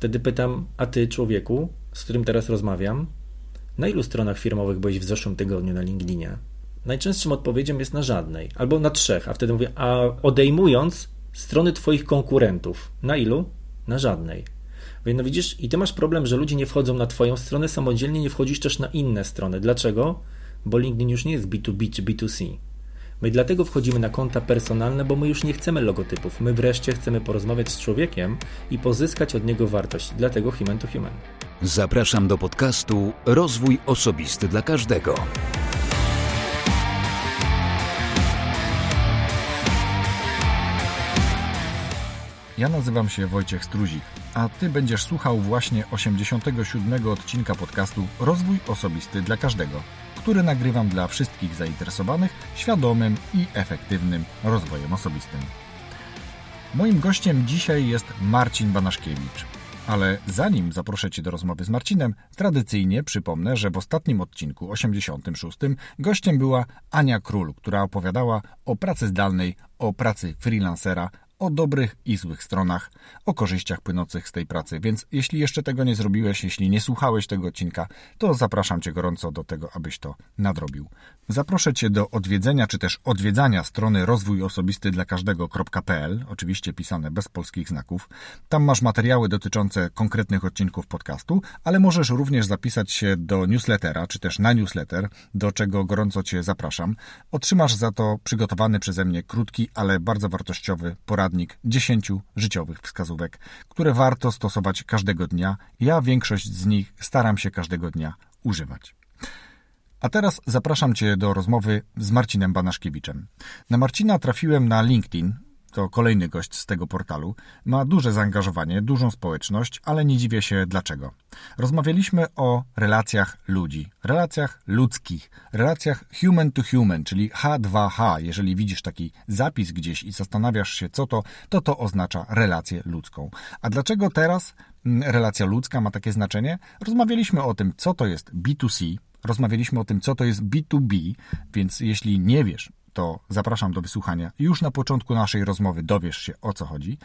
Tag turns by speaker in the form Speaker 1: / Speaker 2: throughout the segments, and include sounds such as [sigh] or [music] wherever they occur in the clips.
Speaker 1: Wtedy pytam, a ty, człowieku, z którym teraz rozmawiam, na ilu stronach firmowych byłeś w zeszłym tygodniu na LinkedInie? Najczęstszym odpowiedzią jest na żadnej, albo na trzech, a wtedy mówię, a odejmując strony twoich konkurentów, na ilu? Na żadnej. Więc no widzisz, i ty masz problem, że ludzie nie wchodzą na twoją stronę samodzielnie, nie wchodzisz też na inne strony. Dlaczego? Bo LinkedIn już nie jest B2B czy B2C. My dlatego wchodzimy na konta personalne, bo my już nie chcemy logotypów. My wreszcie chcemy porozmawiać z człowiekiem i pozyskać od niego wartość. Dlatego human to human.
Speaker 2: Zapraszam do podcastu Rozwój Osobisty dla Każdego.
Speaker 3: Ja nazywam się Wojciech Struzik, a Ty będziesz słuchał właśnie 87 odcinka podcastu Rozwój Osobisty dla Każdego, który nagrywam dla wszystkich zainteresowanych świadomym i efektywnym rozwojem osobistym. Moim gościem dzisiaj jest Marcin Banaszkiewicz. Ale zanim zaproszę Cię do rozmowy z Marcinem, tradycyjnie przypomnę, że w ostatnim odcinku, 86, gościem była Ania Król, która opowiadała o pracy zdalnej, o pracy freelancera, o dobrych i złych stronach, o korzyściach płynących z tej pracy. Więc jeśli jeszcze tego nie zrobiłeś, jeśli nie słuchałeś tego odcinka, to zapraszam Cię gorąco do tego, abyś to nadrobił. Zaproszę Cię do odwiedzenia czy też odwiedzania strony rozwój osobisty dla każdego.pl, oczywiście pisane bez polskich znaków. Tam masz materiały dotyczące konkretnych odcinków podcastu, ale możesz również zapisać się do newslettera czy też na newsletter, do czego gorąco Cię zapraszam. Otrzymasz za to przygotowany przeze mnie krótki, ale bardzo wartościowy poradnik 10 życiowych wskazówek, które warto stosować każdego dnia. Ja większość z nich staram się każdego dnia używać. A teraz zapraszam Cię do rozmowy z Marcinem Banaszkiewiczem. Na Marcina trafiłem na LinkedIn, to kolejny gość z tego portalu. Ma duże zaangażowanie, dużą społeczność, ale nie dziwię się dlaczego. Rozmawialiśmy o relacjach ludzi, relacjach ludzkich, relacjach human to human, czyli H2H. Jeżeli widzisz taki zapis gdzieś i zastanawiasz się, co to, to to oznacza relację ludzką. A dlaczego teraz mm, relacja ludzka ma takie znaczenie? Rozmawialiśmy o tym, co to jest B2C, Rozmawialiśmy o tym, co to jest B2B, więc jeśli nie wiesz, to zapraszam do wysłuchania. Już na początku naszej rozmowy dowiesz się o co chodzi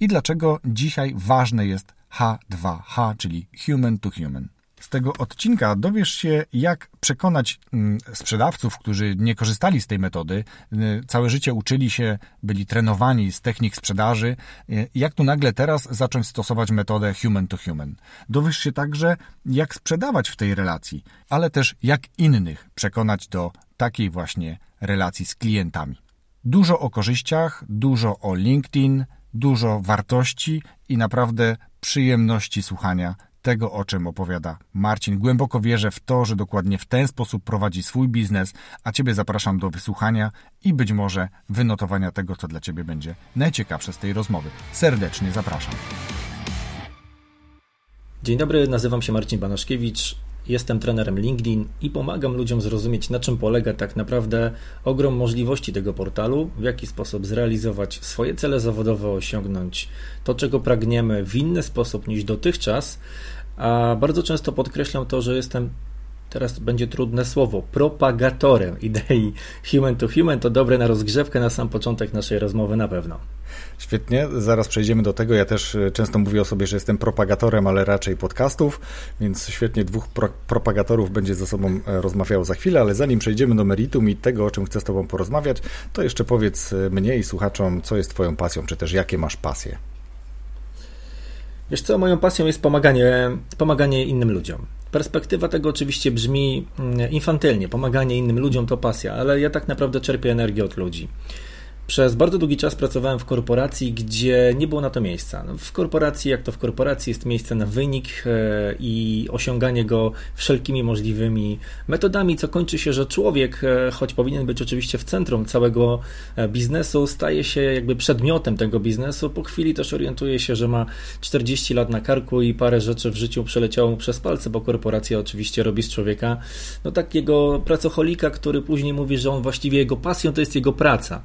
Speaker 3: i dlaczego dzisiaj ważne jest H2H, czyli Human to Human. Z tego odcinka dowiesz się, jak przekonać mm, sprzedawców, którzy nie korzystali z tej metody, y, całe życie uczyli się, byli trenowani z technik sprzedaży, y, jak tu nagle teraz zacząć stosować metodę human to human. Dowiesz się także, jak sprzedawać w tej relacji, ale też jak innych przekonać do takiej właśnie relacji z klientami. Dużo o korzyściach, dużo o LinkedIn, dużo wartości i naprawdę przyjemności słuchania tego, o czym opowiada Marcin. Głęboko wierzę w to, że dokładnie w ten sposób prowadzi swój biznes, a Ciebie zapraszam do wysłuchania i być może wynotowania tego, co dla Ciebie będzie najciekawsze z tej rozmowy. Serdecznie zapraszam.
Speaker 1: Dzień dobry, nazywam się Marcin Banaszkiewicz. Jestem trenerem LinkedIn i pomagam ludziom zrozumieć, na czym polega tak naprawdę ogrom możliwości tego portalu, w jaki sposób zrealizować swoje cele zawodowe, osiągnąć to, czego pragniemy w inny sposób niż dotychczas. A bardzo często podkreślam to, że jestem teraz będzie trudne słowo, propagatorem idei human to human. To dobre na rozgrzewkę na sam początek naszej rozmowy na pewno.
Speaker 3: Świetnie, zaraz przejdziemy do tego. Ja też e, często mówię o sobie, że jestem propagatorem, ale raczej podcastów, więc świetnie dwóch pro propagatorów będzie ze sobą e, rozmawiało za chwilę, ale zanim przejdziemy do meritum i tego, o czym chcę z Tobą porozmawiać, to jeszcze powiedz e, mnie i słuchaczom, co jest Twoją pasją, czy też jakie masz pasje.
Speaker 1: Wiesz co, moją pasją jest pomaganie, pomaganie innym ludziom. Perspektywa tego oczywiście brzmi mm, infantylnie. Pomaganie innym ludziom to pasja, ale ja tak naprawdę czerpię energię od ludzi. Przez bardzo długi czas pracowałem w korporacji, gdzie nie było na to miejsca. No, w korporacji, jak to w korporacji, jest miejsce na wynik e, i osiąganie go wszelkimi możliwymi metodami, co kończy się, że człowiek, e, choć powinien być oczywiście w centrum całego e, biznesu, staje się jakby przedmiotem tego biznesu. Po chwili też orientuje się, że ma 40 lat na karku i parę rzeczy w życiu przeleciało mu przez palce, bo korporacja oczywiście robi z człowieka no takiego pracocholika, który później mówi, że on właściwie jego pasją to jest jego praca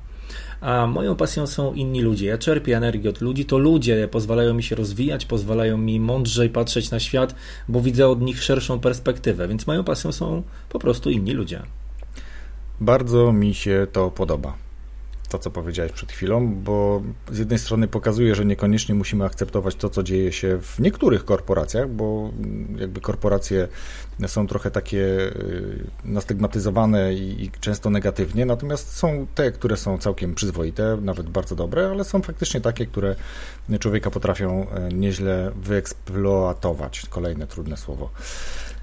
Speaker 1: a moją pasją są inni ludzie. Ja czerpię energię od ludzi, to ludzie pozwalają mi się rozwijać, pozwalają mi mądrzej patrzeć na świat, bo widzę od nich szerszą perspektywę, więc moją pasją są po prostu inni ludzie.
Speaker 3: Bardzo mi się to podoba. To, co powiedziałeś przed chwilą, bo z jednej strony pokazuje, że niekoniecznie musimy akceptować to, co dzieje się w niektórych korporacjach, bo jakby korporacje są trochę takie y, nastygmatyzowane i, często negatywnie, natomiast są te, które są całkiem przyzwoite, nawet bardzo dobre, ale są faktycznie takie, które człowieka potrafią e, nieźle wyeksploatować. Kolejne trudne słowo.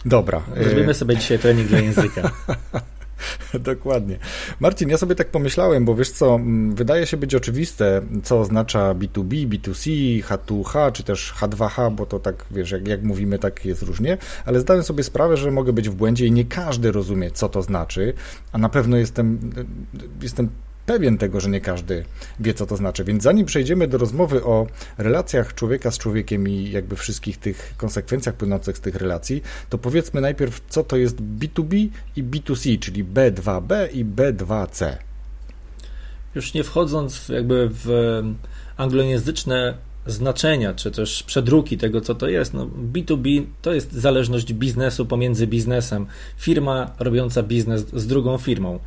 Speaker 3: Dobra.
Speaker 1: Zrobimy sobie dzisiaj trening dla języka. [laughs] [laughs]
Speaker 3: Dokładnie. Marcin, ja sobie tak pomyślałem, bo wiesz co, mm, wydaje się być oczywiste, co oznacza B2B, B2C, H2H, czy też H2H, bo to tak, wiesz, jak, jak mówimy, tak jest różnie, ale zdałem sobie sprawę, że mogę być w błędzie i nie każdy rozumie, co to znaczy, a na pewno jestem, jestem pewien tego, że nie każdy wie, co to znaczy. Więc zanim przejdziemy do rozmowy o relacjach człowieka z człowiekiem i jakby wszystkich tych konsekwencjach płynących z tych relacji, to powiedzmy najpierw, co to jest B2B i B2C, czyli B2B i B2C.
Speaker 1: Już nie wchodząc jakby w anglojęzyczne znaczenia, czy też przedruki tego, co to jest. No, B2B to jest zależność biznesu pomiędzy biznesem. Firma robiąca biznes z drugą firmą.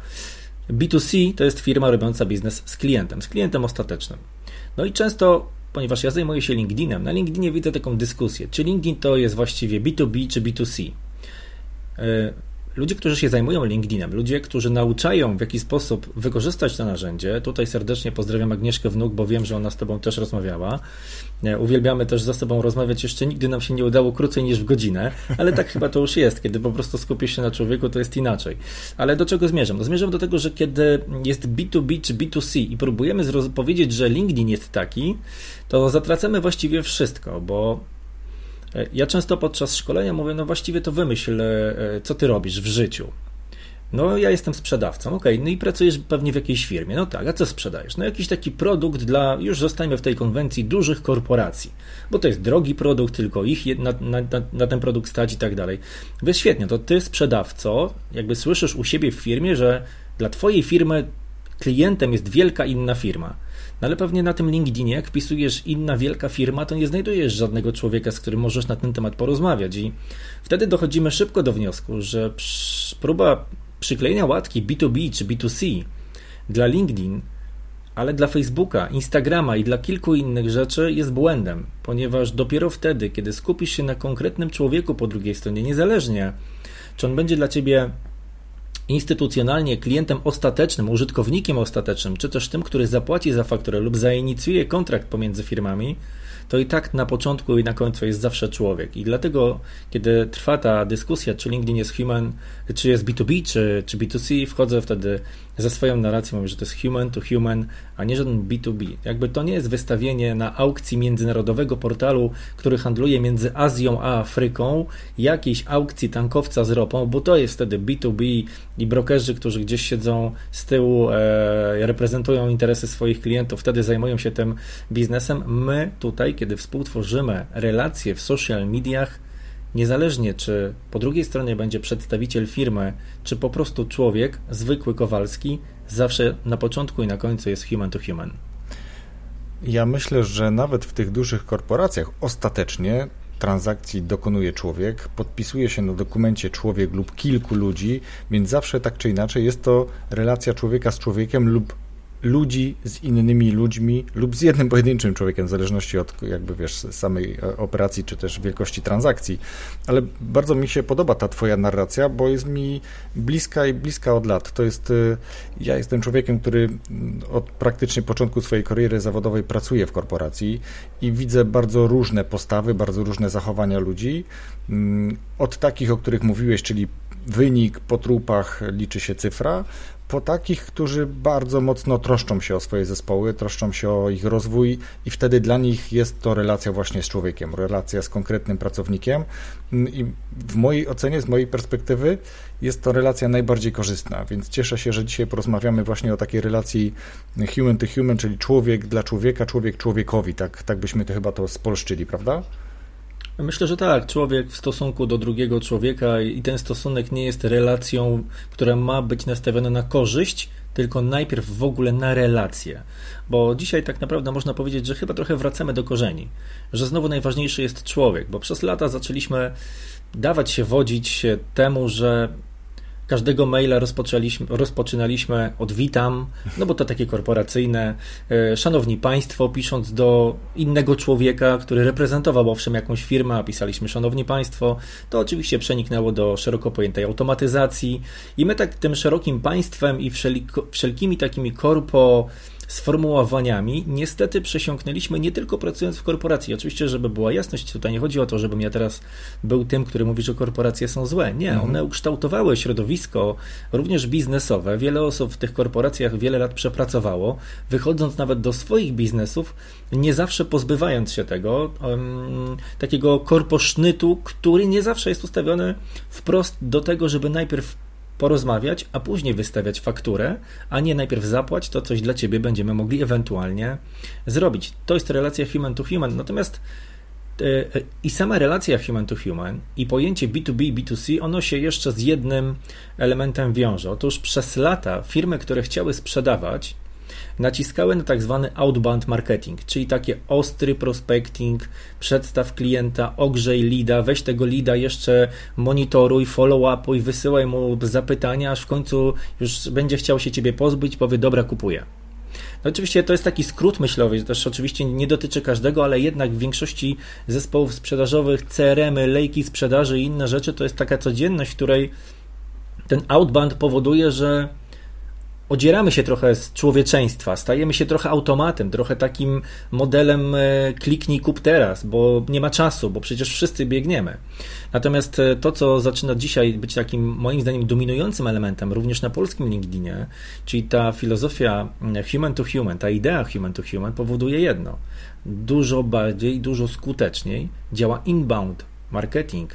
Speaker 1: B2C to jest firma robiąca biznes z klientem, z klientem ostatecznym. No i często, ponieważ ja zajmuję się LinkedInem, na LinkedInie widzę taką dyskusję, czy LinkedIn to jest właściwie B2B czy B2C. Ludzie, którzy się zajmują LinkedInem, ludzie, którzy nauczają w jaki sposób wykorzystać to narzędzie, tutaj serdecznie pozdrawiam Agnieszkę Wnuk, bo wiem, że ona z Tobą też rozmawiała. Uwielbiamy też ze sobą rozmawiać, jeszcze nigdy nam się nie udało krócej niż w godzinę, ale tak chyba to już jest, kiedy po prostu skupisz się na człowieku, to jest inaczej. Ale do czego zmierzam? No zmierzam do tego, że kiedy jest B2B czy B2C i próbujemy powiedzieć, że LinkedIn jest taki, to zatracamy właściwie wszystko, bo ja często podczas szkolenia mówię, no właściwie to wymyśl, e, co ty robisz w życiu. No, ja jestem sprzedawcą, ok, no i pracujesz pewnie w jakiejś firmie. No tak, a co sprzedajesz? No, jakiś taki produkt dla, już zostańmy w tej konwencji, dużych korporacji, bo to jest drogi produkt, tylko ich na, na, na ten produkt stać i tak dalej. Więc świetnie, to ty, sprzedawco, jakby słyszysz u siebie w firmie, że dla twojej firmy klientem jest wielka inna firma. No ale pewnie na tym LinkedInie, jak wpisujesz inna wielka firma, to nie znajdujesz żadnego człowieka, z którym możesz na ten temat porozmawiać. I wtedy dochodzimy szybko do wniosku, że próba przyklejenia łatki B2B czy B2C dla LinkedIn, ale dla Facebooka, Instagrama i dla kilku innych rzeczy jest błędem, ponieważ dopiero wtedy, kiedy skupisz się na konkretnym człowieku po drugiej stronie, niezależnie czy on będzie dla ciebie instytucjonalnie klientem ostatecznym, użytkownikiem ostatecznym, czy też tym, który zapłaci za fakturę lub zainicjuje kontrakt pomiędzy firmami, to i tak na początku i na końcu jest zawsze człowiek. I dlatego, kiedy trwa ta dyskusja, czy LinkedIn jest human, czy jest B2B, czy, czy B2C, wchodzę wtedy ze swoją narracją, mówię, że to jest human to human, a nie żaden B2B. Jakby to nie jest wystawienie na aukcji międzynarodowego portalu, który handluje między Azją a Afryką, jakiejś aukcji tankowca z ropą, bo to jest wtedy B2B i brokerzy, którzy gdzieś siedzą z tyłu, e, reprezentują interesy swoich klientów, wtedy zajmują się tym biznesem. My tutaj, kiedy współtworzymy relacje w social mediach, Niezależnie czy po drugiej stronie będzie przedstawiciel firmy, czy po prostu człowiek, zwykły Kowalski, zawsze na początku i na końcu jest human to human.
Speaker 3: Ja myślę, że nawet w tych dużych korporacjach ostatecznie transakcji dokonuje człowiek, podpisuje się na dokumencie człowiek lub kilku ludzi, więc zawsze tak czy inaczej jest to relacja człowieka z człowiekiem lub ludzi z innymi ludźmi lub z jednym pojedynczym człowiekiem, w zależności od jakby wiesz, samej e, operacji czy też wielkości transakcji. Ale bardzo mi się podoba ta twoja narracja, bo jest mi bliska i bliska od lat. To jest, e, ja jestem człowiekiem, który od praktycznie początku swojej kariery zawodowej pracuje w korporacji i widzę bardzo różne postawy, bardzo różne zachowania ludzi. Od takich, o których mówiłeś, czyli wynik po trupach liczy się cyfra, po takich, którzy bardzo mocno troszczą się o swoje zespoły, troszczą się o ich rozwój i wtedy dla nich jest to relacja właśnie z człowiekiem, relacja z konkretnym pracownikiem i w mojej ocenie, z mojej perspektywy jest to relacja najbardziej korzystna, więc cieszę się, że dzisiaj porozmawiamy właśnie o takiej relacji human to human, czyli człowiek dla człowieka, człowiek człowiekowi, tak, tak byśmy to chyba to spolszczyli, prawda?
Speaker 1: Myślę, że tak. Człowiek w stosunku do drugiego człowieka i ten stosunek nie jest relacją, która ma być nastawiona na korzyść, tylko najpierw w ogóle na relacje. Bo dzisiaj tak naprawdę można powiedzieć, że chyba trochę wracamy do korzeni. Że znowu najważniejszy jest człowiek, bo przez lata zaczęliśmy dawać się wodzić temu, że Każdego maila rozpoczynaliśmy od witam, no bo to takie korporacyjne. E, szanowni Państwo, pisząc do innego człowieka, który reprezentował owszem jakąś firmę, a pisaliśmy Szanowni Państwo, to oczywiście przeniknęło do szeroko pojętej automatyzacji i my tak tym szerokim państwem i wszelkimi takimi korpo sformułowaniami niestety przesiąknęliśmy nie tylko pracując w korporacji. Oczywiście, żeby była jasność, tutaj nie chodzi o to, żebym ja teraz był tym, który mówi, że korporacje są złe. Nie, mhm. one ukształtowały środowisko również biznesowe. Wiele osób w tych korporacjach wiele lat przepracowało, wychodząc nawet do swoich biznesów, nie zawsze pozbywając się tego um, takiego korposznytu, który nie zawsze jest ustawiony wprost do tego, żeby najpierw porozmawiać, a później wystawiać fakturę, a nie najpierw zapłać, to coś dla ciebie będziemy mogli ewentualnie zrobić. To jest relacja human to human. Natomiast e, e, i sama relacja human to human i pojęcie B2B, B2C, ono się jeszcze z jednym elementem wiąże. Otóż przez lata firmy, które chciały sprzedawać, naciskały na tak zwany outbound marketing, czyli takie ostry prospecting, przedstaw klienta, ogrzej lida, weź tego lida jeszcze monitoruj, follow-upuj, wysyłaj mu zapytania, aż w końcu już będzie chciał się ciebie pozbyć, powie dobra, kupuję. No oczywiście to jest taki skrót myślowy, też oczywiście nie dotyczy każdego, ale jednak w większości zespołów sprzedażowych, CRM-y, lejki sprzedaży i inne rzeczy to jest taka codzienność, w której ten outbound powoduje, że odzieramy się trochę z człowieczeństwa, stajemy się trochę automatem, trochę takim modelem e, kliknij kup teraz, bo nie ma czasu, bo przecież wszyscy biegniemy. Natomiast e, to, co zaczyna dzisiaj być takim moim zdaniem dominującym elementem również na polskim LinkedInie, czyli ta filozofia mm, human to human, ta idea human to human powoduje jedno. Dużo bardziej, dużo skuteczniej działa inbound marketing,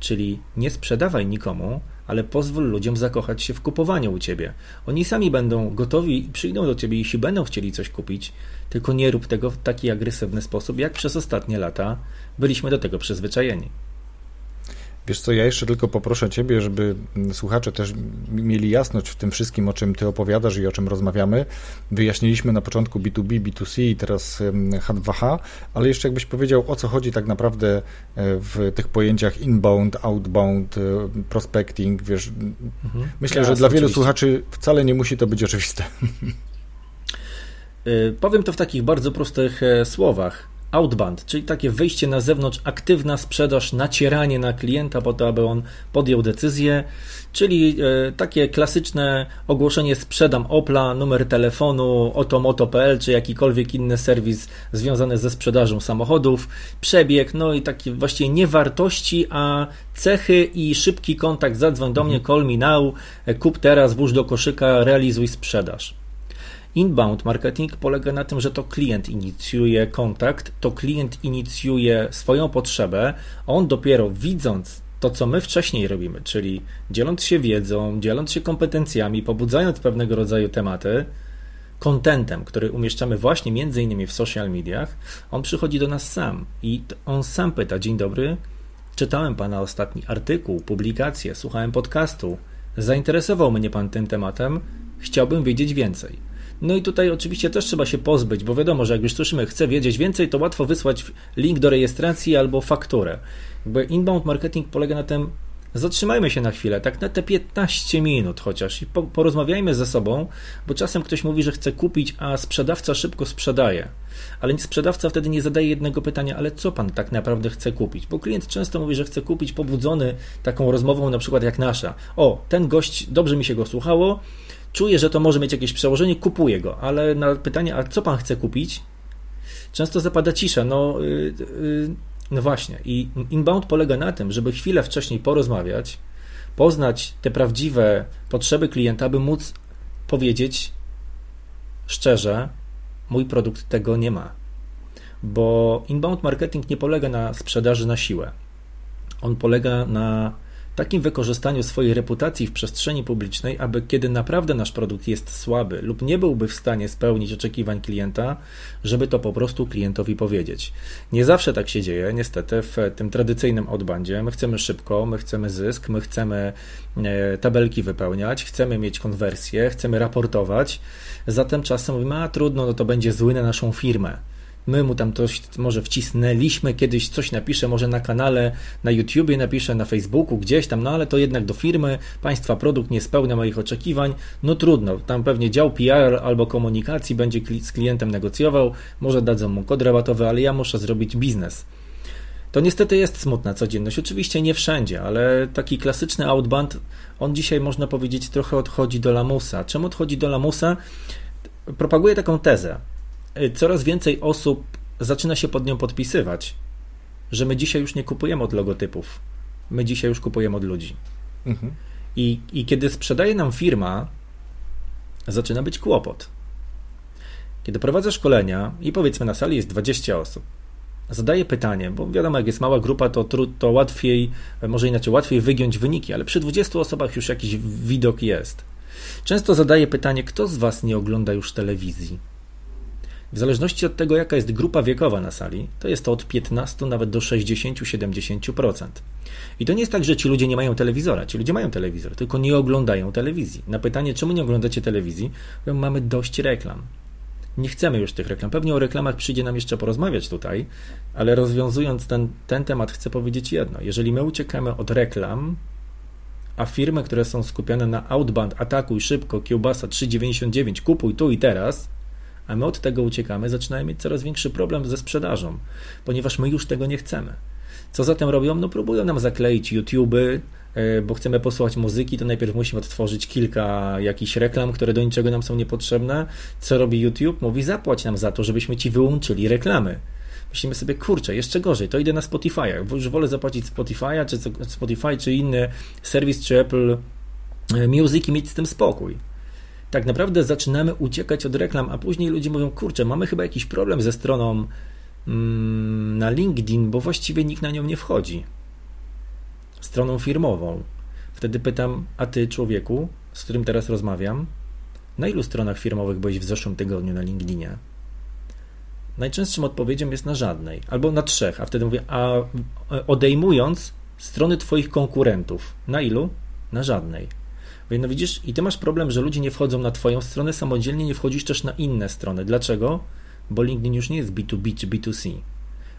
Speaker 1: czyli nie sprzedawaj nikomu, ale pozwól ludziom zakochać się w kupowaniu u ciebie. Oni sami będą gotowi i przyjdą do ciebie, jeśli będą chcieli coś kupić, tylko nie rób tego w taki agresywny sposób, jak przez ostatnie lata byliśmy do tego przyzwyczajeni.
Speaker 3: Wiesz co, ja jeszcze tylko poproszę Ciebie, żeby słuchacze też mieli jasność w tym wszystkim, o czym Ty opowiadasz i o czym rozmawiamy. Wyjaśniliśmy na początku B2B, B2C i teraz H2H, ale jeszcze jakbyś powiedział, o co chodzi tak naprawdę e, w tych pojęciach inbound, outbound, e, prospecting, wiesz. Mhm. Myślę, że dla wielu słuchaczy wcale nie musi to być oczywiste.
Speaker 1: Y, powiem to w takich bardzo prostych e, słowach outbound, czyli takie wyjście na zewnątrz, aktywna sprzedaż, nacieranie na klienta po to, aby on podjął decyzję, czyli e, takie klasyczne ogłoszenie sprzedam Opla, numer telefonu, otomoto.pl czy jakikolwiek inny serwis związany ze sprzedażą samochodów, przebieg, no i takie właściwie nie wartości, a cechy i szybki kontakt, zadzwoń do mnie, call me now, e, kup teraz, włóż do koszyka, realizuj sprzedaż. Inbound marketing polega na tym, że to klient inicjuje kontakt, to klient inicjuje swoją potrzebę, on dopiero widząc to, co my wcześniej robimy, czyli dzieląc się wiedzą, dzieląc się kompetencjami, pobudzając pewnego rodzaju tematy, kontentem, który umieszczamy właśnie między innymi w social mediach, on przychodzi do nas sam i on sam pyta: Dzień dobry, czytałem pana ostatni artykuł, publikację, słuchałem podcastu, zainteresował mnie pan tym tematem, chciałbym wiedzieć więcej. No i tutaj oczywiście też trzeba się pozbyć, bo wiadomo, że jak już słyszymy, chcę wiedzieć więcej, to łatwo wysłać link do rejestracji albo fakturę. Jakby inbound marketing polega na tym, zatrzymajmy się na chwilę, tak na te 15 minut chociaż i porozmawiajmy ze sobą, bo czasem ktoś mówi, że chce kupić, a sprzedawca szybko sprzedaje. Ale sprzedawca wtedy nie zadaje jednego pytania, ale co pan tak naprawdę chce kupić? Bo klient często mówi, że chce kupić pobudzony taką rozmową, na przykład jak nasza. O, ten gość, dobrze mi się go słuchało, czuję, że to może mieć jakieś przełożenie, kupuję go, ale na pytanie, a co pan chce kupić? Często zapada cisza. No, yy, yy, no właśnie. I inbound polega na tym, żeby chwilę wcześniej porozmawiać, poznać te prawdziwe potrzeby klienta, aby móc powiedzieć szczerze, mój produkt tego nie ma. Bo inbound marketing nie polega na sprzedaży na siłę. On polega na takim wykorzystaniu swojej reputacji w przestrzeni publicznej, aby kiedy naprawdę nasz produkt jest słaby lub nie byłby w stanie spełnić oczekiwań klienta, żeby to po prostu klientowi powiedzieć. Nie zawsze tak się dzieje, niestety, w tym tradycyjnym odbandzie. My chcemy szybko, my chcemy zysk, my chcemy e, tabelki wypełniać, chcemy mieć konwersję, chcemy raportować, zatem czasem mówimy, a trudno, no to będzie zły na naszą firmę My mu tam coś może wcisnęliśmy, kiedyś coś napisze, może na kanale, na YouTubie napisze, na Facebooku, gdzieś tam, no ale to jednak do firmy, państwa produkt nie spełnia moich oczekiwań, no trudno, tam pewnie dział PR albo komunikacji będzie z klientem negocjował, może dadzą mu kod rabatowy, ale ja muszę zrobić biznes. To niestety jest smutna codzienność. Oczywiście nie wszędzie, ale taki klasyczny outbound, on dzisiaj można powiedzieć trochę odchodzi do lamusa. Czemu odchodzi do lamusa? Propaguję taką tezę. Coraz więcej osób zaczyna się pod nią podpisywać, że my dzisiaj już nie kupujemy od logotypów. My dzisiaj już kupujemy od ludzi. Mhm. I, I kiedy sprzedaje nam firma, zaczyna być kłopot. Kiedy prowadzę szkolenia i powiedzmy na sali jest 20 osób, zadaję pytanie, bo wiadomo, jak jest mała grupa, to, to łatwiej, może inaczej, łatwiej wygiąć wyniki, ale przy 20 osobach już jakiś widok jest. Często zadaję pytanie, kto z Was nie ogląda już telewizji? W zależności od tego, jaka jest grupa wiekowa na sali, to jest to od 15 nawet do 60-70%. I to nie jest tak, że ci ludzie nie mają telewizora. Ci ludzie mają telewizor, tylko nie oglądają telewizji. Na pytanie, czemu nie oglądacie telewizji, mamy dość reklam nie chcemy już tych reklam. Pewnie o reklamach przyjdzie nam jeszcze porozmawiać tutaj, ale rozwiązując ten, ten temat, chcę powiedzieć jedno. Jeżeli my uciekamy od reklam, a firmy, które są skupione na outbound, atakuj szybko, kiełbasa 3,99, kupuj tu i teraz, a my od tego uciekamy, zaczynamy mieć coraz większy problem ze sprzedażą, ponieważ my już tego nie chcemy. Co zatem robią? No próbują nam zakleić YouTube'y, E, bo chcemy posłuchać muzyki, to najpierw musimy odtworzyć kilka jakichś reklam, które do niczego nam są niepotrzebne. Co robi YouTube? Mówi zapłać nam za to, żebyśmy ci wyłączyli reklamy. Myślimy sobie, kurczę, jeszcze gorzej, to idę na Spotify. Już wolę zapłacić Spotify'a, czy Spotify, czy inny serwis, czy Apple e, Music i mieć z tym spokój. Tak naprawdę zaczynamy uciekać od reklam, a później ludzie mówią, kurczę, mamy chyba jakiś problem ze stroną mm, na LinkedIn, bo właściwie nikt na nią nie wchodzi stroną firmową. Wtedy pytam, a ty, człowieku, z którym teraz rozmawiam, na ilu stronach firmowych byłeś w zeszłym tygodniu na LinkedInie? Najczęstszym odpowiedzią jest na żadnej, albo na trzech, a wtedy mówię, a odejmując strony Twoich konkurentów, na ilu? Na żadnej. Więc no widzisz, i Ty masz problem, że ludzie nie wchodzą na Twoją stronę, samodzielnie nie wchodzisz też na inne strony. Dlaczego? Bo LinkedIn już nie jest B2B czy B2C.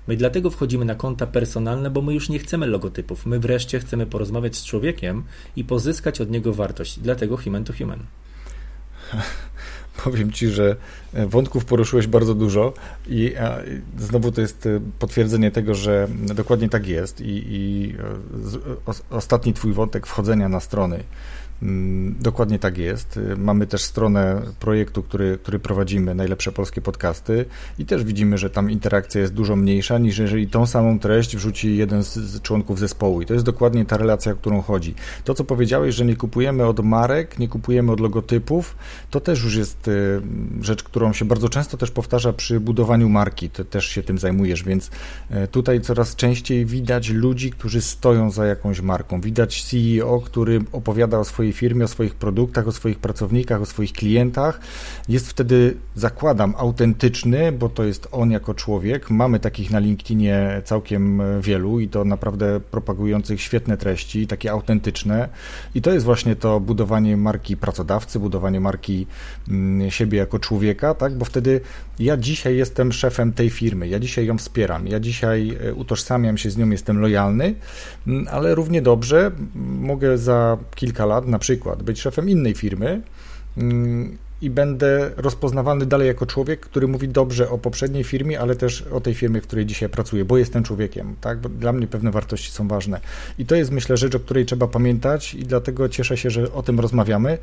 Speaker 1: My dlatego wchodzimy na konta personalne, bo my już nie chcemy logotypów. My wreszcie chcemy porozmawiać z człowiekiem i pozyskać od niego wartość. Dlatego human to human. [laughs]
Speaker 3: Powiem Ci, że wątków poruszyłeś bardzo dużo i znowu to jest e, potwierdzenie tego, że dokładnie tak jest i, i e, ostatni Twój wątek wchodzenia na strony dokładnie tak jest. Mamy też stronę projektu, który, który prowadzimy, Najlepsze Polskie Podcasty i też widzimy, że tam interakcja jest dużo mniejsza niż jeżeli tą samą treść wrzuci jeden z, z członków zespołu i to jest dokładnie ta relacja, o którą chodzi. To, co powiedziałeś, że nie kupujemy od marek, nie kupujemy od logotypów, to też już jest y, rzecz, którą się bardzo często też powtarza przy budowaniu marki. Ty też się tym zajmujesz, więc y, tutaj coraz częściej widać ludzi, którzy stoją za jakąś marką. Widać CEO, który opowiada o swojej swojej firmie, o swoich produktach, o swoich pracownikach, o swoich klientach. Jest wtedy, zakładam, autentyczny, bo to jest on jako człowiek. Mamy takich na LinkedInie całkiem wielu i to naprawdę propagujących świetne treści, takie autentyczne. I to jest właśnie to budowanie marki pracodawcy, budowanie marki mm, siebie jako człowieka, tak? Bo wtedy ja dzisiaj jestem szefem tej firmy, ja dzisiaj ją wspieram, ja dzisiaj e, utożsamiam się z nią, jestem lojalny, mm, ale równie dobrze mogę za kilka lat na przykład być szefem innej firmy mm, i będę rozpoznawany dalej jako człowiek, który mówi dobrze o poprzedniej firmie, ale też o tej firmie, w której dzisiaj pracuję, bo jestem człowiekiem, tak? Bo dla mnie pewne wartości są ważne. I to jest, myślę, rzecz, o której trzeba pamiętać i dlatego cieszę się, że o tym rozmawiamy,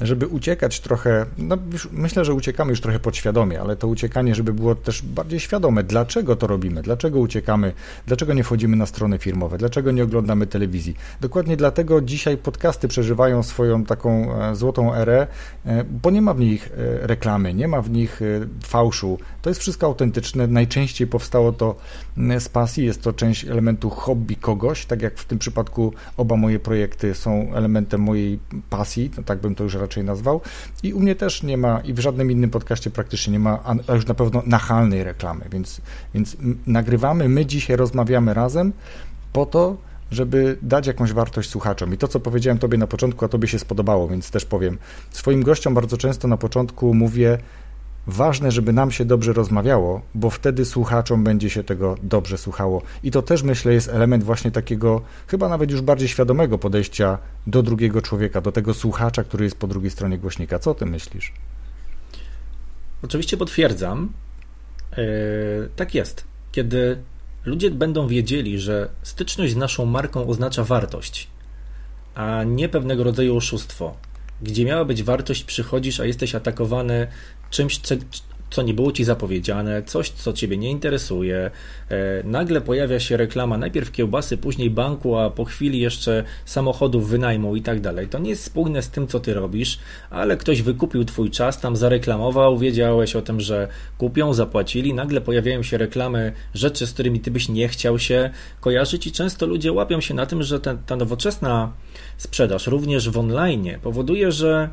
Speaker 3: żeby uciekać trochę, no myślę, że uciekamy już trochę podświadomie, ale to uciekanie, żeby było też bardziej świadome, dlaczego to robimy, dlaczego uciekamy, dlaczego nie wchodzimy na strony firmowe, dlaczego nie oglądamy telewizji. Dokładnie dlatego dzisiaj podcasty przeżywają swoją taką e, złotą erę, e, bo nie ma w nich e, reklamy, nie ma w nich e, fałszu. To jest wszystko autentyczne. Najczęściej powstało to z pasji, jest to część elementu hobby kogoś, tak jak w tym przypadku oba moje projekty są elementem mojej pasji, tak bym to już raczej nazwał. I u mnie też nie ma, i w żadnym innym podcaście praktycznie nie ma, a już na pewno nachalnej reklamy, więc, więc nagrywamy, my dzisiaj rozmawiamy razem po to, żeby dać jakąś wartość słuchaczom. I to, co powiedziałem Tobie na początku, a Tobie się spodobało, więc też powiem. Swoim gościom bardzo często na początku mówię, ważne, żeby nam się dobrze rozmawiało, bo wtedy słuchaczom będzie się tego dobrze słuchało. I to też myślę jest element właśnie takiego, chyba nawet już bardziej świadomego podejścia do drugiego człowieka, do tego słuchacza, który jest po drugiej stronie głośnika. Co o tym myślisz?
Speaker 1: Oczywiście potwierdzam. Yy, tak jest. Kiedy ludzie będą wiedzieli, że styczność z naszą marką oznacza wartość, a nie pewnego rodzaju oszustwo, gdzie miała być wartość, przychodzisz, a jesteś atakowany czymś, co nie było ci zapowiedziane, coś, co ciebie nie interesuje. E, nagle pojawia się reklama najpierw kiełbasy, później banku, a po chwili jeszcze samochodów wynajmu i tak dalej. To nie jest spójne z tym, co ty robisz, ale ktoś wykupił twój czas, tam zareklamował, wiedziałeś o tym, że kupią, zapłacili. Nagle pojawiają się reklamy rzeczy, z którymi ty byś nie chciał się kojarzyć i często ludzie łapią się na tym, że ta, ta nowoczesna sprzedaż również w online powoduje, że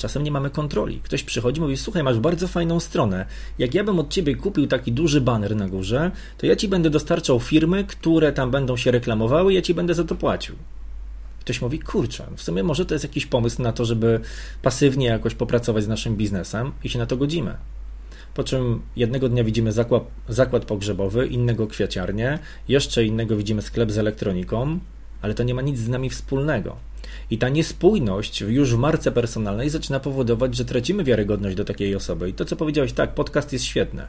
Speaker 1: Czasem nie mamy kontroli. Ktoś przychodzi i mówi: Słuchaj, masz bardzo fajną stronę. Jak ja bym od ciebie kupił taki duży banner na górze, to ja ci będę dostarczał firmy, które tam będą się reklamowały, i ja ci będę za to płacił. Ktoś mówi: Kurczę, w sumie może to jest jakiś pomysł na to, żeby pasywnie jakoś popracować z naszym biznesem i się na to godzimy. Po czym jednego dnia widzimy zakład, zakład pogrzebowy, innego kwiaciarnię, jeszcze innego widzimy sklep z elektroniką, ale to nie ma nic z nami wspólnego. I ta niespójność już w marce personalnej zaczyna powodować, że tracimy wiarygodność do takiej osoby. I to, co powiedziałeś, tak, podcast jest świetny.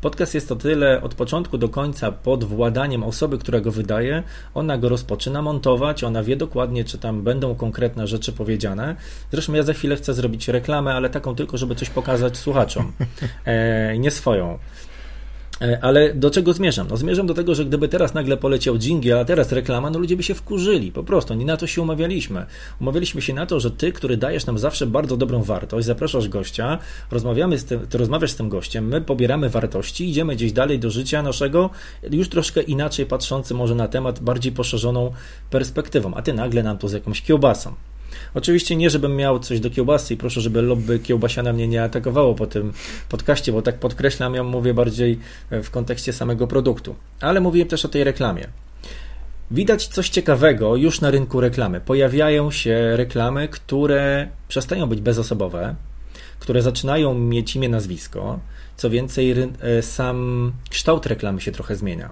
Speaker 1: Podcast jest o tyle od początku do końca pod władaniem osoby, która go wydaje. Ona go rozpoczyna montować, ona wie dokładnie, czy tam będą konkretne rzeczy powiedziane. Zresztą ja za chwilę chcę zrobić reklamę, ale taką tylko, żeby coś pokazać słuchaczom, e, nie swoją. E, ale do czego zmierzam? No zmierzam do tego, że gdyby teraz nagle poleciał dżingiel, a teraz reklama, no ludzie by się wkurzyli, po prostu. Nie na to się umawialiśmy. Umawialiśmy się na to, że ty, który dajesz nam zawsze bardzo dobrą wartość, zapraszasz gościa, rozmawiamy z tym, ty rozmawiasz z tym gościem, my pobieramy wartości, idziemy gdzieś dalej do życia naszego, już troszkę inaczej patrzący może na temat, bardziej poszerzoną perspektywą, a ty nagle nam to z jakąś kiełbasą. Oczywiście nie, żebym miał coś do kiełbasy i proszę, żeby lobby kiełbasiana mnie nie atakowało po tym podcaście, bo tak podkreślam, ja mówię bardziej w kontekście samego produktu. Ale mówiłem też o tej reklamie. Widać coś ciekawego już na rynku reklamy. Pojawiają się reklamy, które przestają być bezosobowe, które zaczynają mieć imię, nazwisko. Co więcej, e, sam kształt reklamy się trochę zmienia.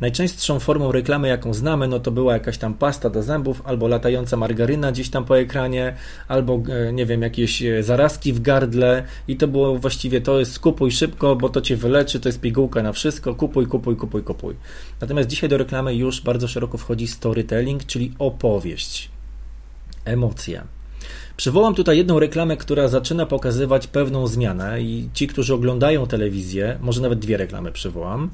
Speaker 1: Najczęstszą formą reklamy, jaką znamy, no to była jakaś tam pasta do zębów, albo latająca margaryna gdzieś tam po ekranie, albo e, nie wiem, jakieś e, zarazki w gardle i to było właściwie to jest kupuj szybko, bo to cię wyleczy, to jest pigułka na wszystko, kupuj, kupuj, kupuj, kupuj. Natomiast dzisiaj do reklamy już bardzo szeroko wchodzi storytelling, czyli opowieść, emocje. Przywołam tutaj jedną reklamę, która zaczyna pokazywać pewną zmianę i ci, którzy oglądają telewizję, może nawet dwie reklamy przywołam,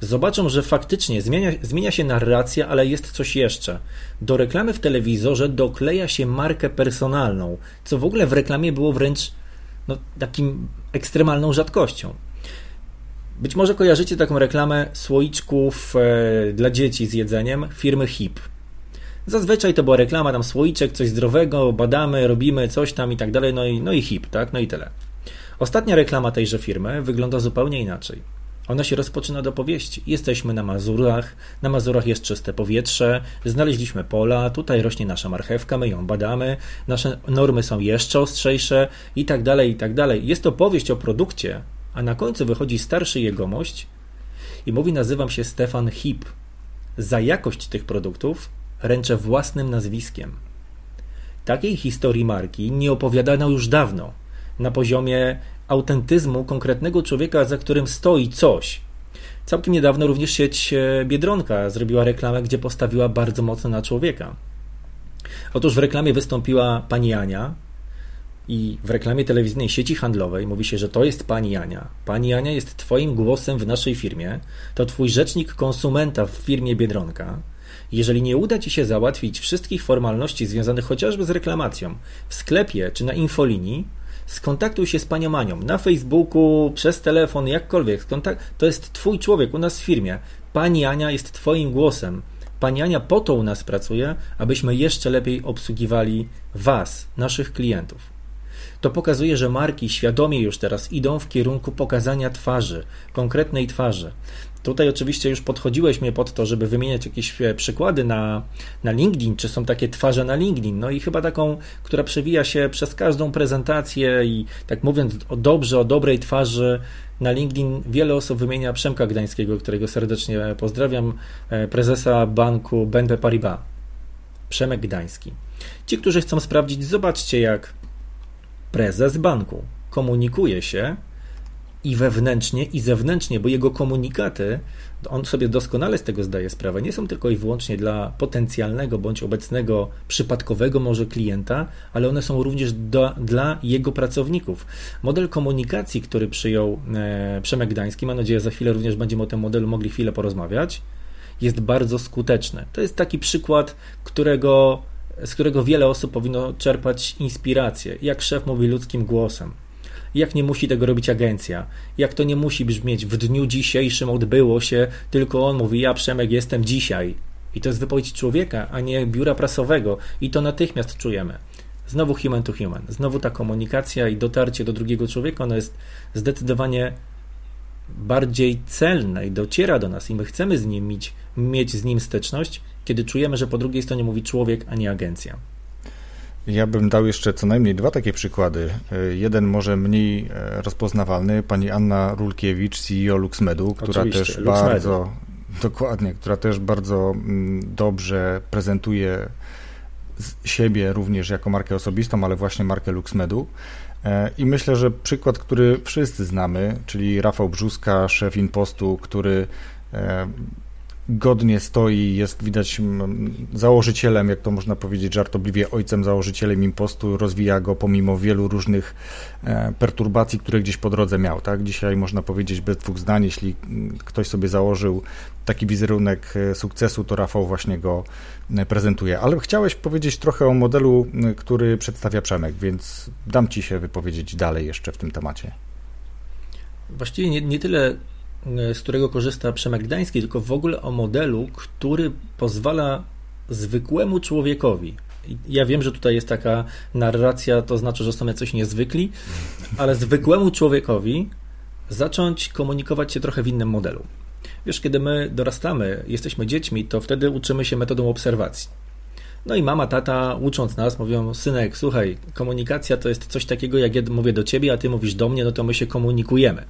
Speaker 1: zobaczą, że faktycznie zmienia, zmienia się narracja, ale jest coś jeszcze. Do reklamy w telewizorze dokleja się markę personalną, co w ogóle w reklamie było wręcz no, takim ekstremalną rzadkością. Być może kojarzycie taką reklamę słoiczków e, dla dzieci z jedzeniem firmy HIP. Zazwyczaj to była reklama, tam słoiczek, coś zdrowego, badamy, robimy coś tam i tak dalej, no i, no i hip, tak, no i tyle. Ostatnia reklama tejże firmy wygląda zupełnie inaczej. Ona się rozpoczyna do powieści. Jesteśmy na Mazurach, na Mazurach jest czyste powietrze, znaleźliśmy pola, tutaj rośnie nasza marchewka, my ją badamy, nasze normy są jeszcze ostrzejsze i tak dalej, i tak dalej. Jest to powieść o produkcie, a na końcu wychodzi starszy jegomość i mówi nazywam się Stefan Hip. Za jakość tych produktów ręczę własnym nazwiskiem. Takiej historii marki nie opowiadano już dawno, na poziomie autentyzmu konkretnego człowieka, za którym stoi coś. Całkiem niedawno również sieć e, Biedronka zrobiła reklamę, gdzie postawiła bardzo mocno na człowieka. Otóż w reklamie wystąpiła pani Ania i w reklamie telewizyjnej sieci handlowej mówi się, że to jest pani Ania. Pani Ania jest twoim głosem w naszej firmie, to twój rzecznik konsumenta w firmie Biedronka. Jeżeli nie uda Ci się załatwić wszystkich formalności związanych chociażby z reklamacją w sklepie czy na infolinii, skontaktuj się z panią Anią na Facebooku, przez telefon, jakkolwiek. To jest Twój człowiek u nas w firmie. Pani Ania jest Twoim głosem. Pani Ania po to u nas pracuje, abyśmy jeszcze lepiej obsługiwali Was, naszych klientów. To pokazuje, że marki świadomie już teraz idą w kierunku pokazania twarzy, konkretnej twarzy. Tutaj oczywiście już podchodziłeś mnie pod to, żeby wymieniać jakieś e, przykłady na, na LinkedIn, czy są takie twarze na LinkedIn. No i chyba taką, która przewija się przez każdą prezentację i tak mówiąc o dobrze, o dobrej twarzy na LinkedIn wiele osób wymienia Przemka Gdańskiego, którego serdecznie pozdrawiam, e, prezesa banku BNP Paribas. Przemek Gdański. Ci, którzy chcą sprawdzić, zobaczcie jak prezes banku komunikuje się i wewnętrznie, i zewnętrznie, bo jego komunikaty, on sobie doskonale z tego zdaje sprawę, nie są tylko i wyłącznie dla potencjalnego bądź obecnego przypadkowego może klienta, ale one są również do, dla jego pracowników. Model komunikacji, który przyjął e, Przemek Gdański, mam nadzieję, że za chwilę również będziemy o tym modelu mogli chwilę porozmawiać, jest bardzo skuteczny. To jest taki przykład, którego, z którego wiele osób powinno czerpać inspirację. Jak szef mówi ludzkim głosem jak nie musi tego robić agencja, jak to nie musi brzmieć w dniu dzisiejszym odbyło się, tylko on mówi, ja Przemek jestem dzisiaj. I to jest wypowiedź człowieka, a nie biura prasowego i to natychmiast czujemy. Znowu human to human, znowu ta komunikacja i dotarcie do drugiego człowieka, ono jest zdecydowanie bardziej celne i dociera do nas i my chcemy z nim mieć, mieć z nim styczność, kiedy czujemy, że po drugiej stronie mówi człowiek, a nie agencja.
Speaker 3: Ja bym dał jeszcze co najmniej dwa takie przykłady. E, jeden może mniej e, rozpoznawalny, pani Anna Rulkiewicz, CEO LuxMedu, która Oczywiście, też bardzo, dokładnie, która też bardzo mm, dobrze prezentuje siebie również jako markę osobistą, ale właśnie markę LuxMedu. E, I myślę, że przykład, który wszyscy znamy, czyli Rafał Brzuska, szef Impostu, który godnie stoi, jest widać założycielem, jak to można powiedzieć żartobliwie, ojcem założycielem impostu, rozwija go pomimo wielu różnych e, perturbacji, które gdzieś po drodze miał. Tak? Dzisiaj można powiedzieć bez dwóch zdań, jeśli ktoś sobie założył taki wizerunek e, sukcesu, to Rafał właśnie go e, prezentuje. Ale chciałeś powiedzieć trochę o modelu, który przedstawia Przemek, więc dam Ci się wypowiedzieć dalej jeszcze w tym temacie.
Speaker 1: Właściwie nie, nie tyle z którego korzysta Przemek Gdański, tylko w ogóle o modelu, który pozwala zwykłemu człowiekowi. Ja wiem, że tutaj jest taka narracja, to znaczy, że są coś niezwykli, ale zwykłemu człowiekowi zacząć komunikować się trochę w innym modelu. Wiesz, kiedy my dorastamy, jesteśmy dziećmi, to wtedy uczymy się metodą obserwacji. No i mama, tata, ucząc nas, mówią: Synek, słuchaj, komunikacja to jest coś takiego, jak ja mówię do ciebie, a ty mówisz do mnie, no to my się komunikujemy.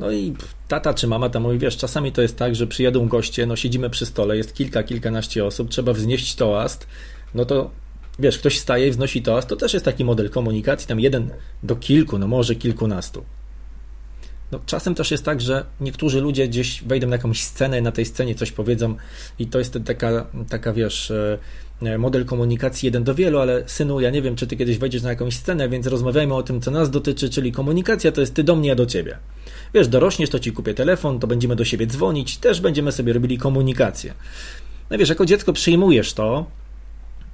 Speaker 1: No i tata czy mama tam mówi, wiesz, czasami to jest tak, że przyjadą goście, no siedzimy przy stole, jest kilka, kilkanaście osób, trzeba wznieść toast, no to wiesz, ktoś staje i wznosi toast, to też jest taki model komunikacji, tam jeden do kilku, no może kilkunastu. No, czasem też jest tak, że niektórzy ludzie gdzieś wejdą na jakąś scenę, na tej scenie coś powiedzą i to jest taka, taka wiesz, e, model komunikacji jeden do wielu, ale synu, ja nie wiem, czy ty kiedyś wejdziesz na jakąś scenę, więc rozmawiajmy o tym, co nas dotyczy, czyli komunikacja to jest ty do mnie, ja do ciebie. Wiesz, dorośniesz, to ci kupię telefon, to będziemy do siebie dzwonić, też będziemy sobie robili komunikację. No wiesz, jako dziecko przyjmujesz to,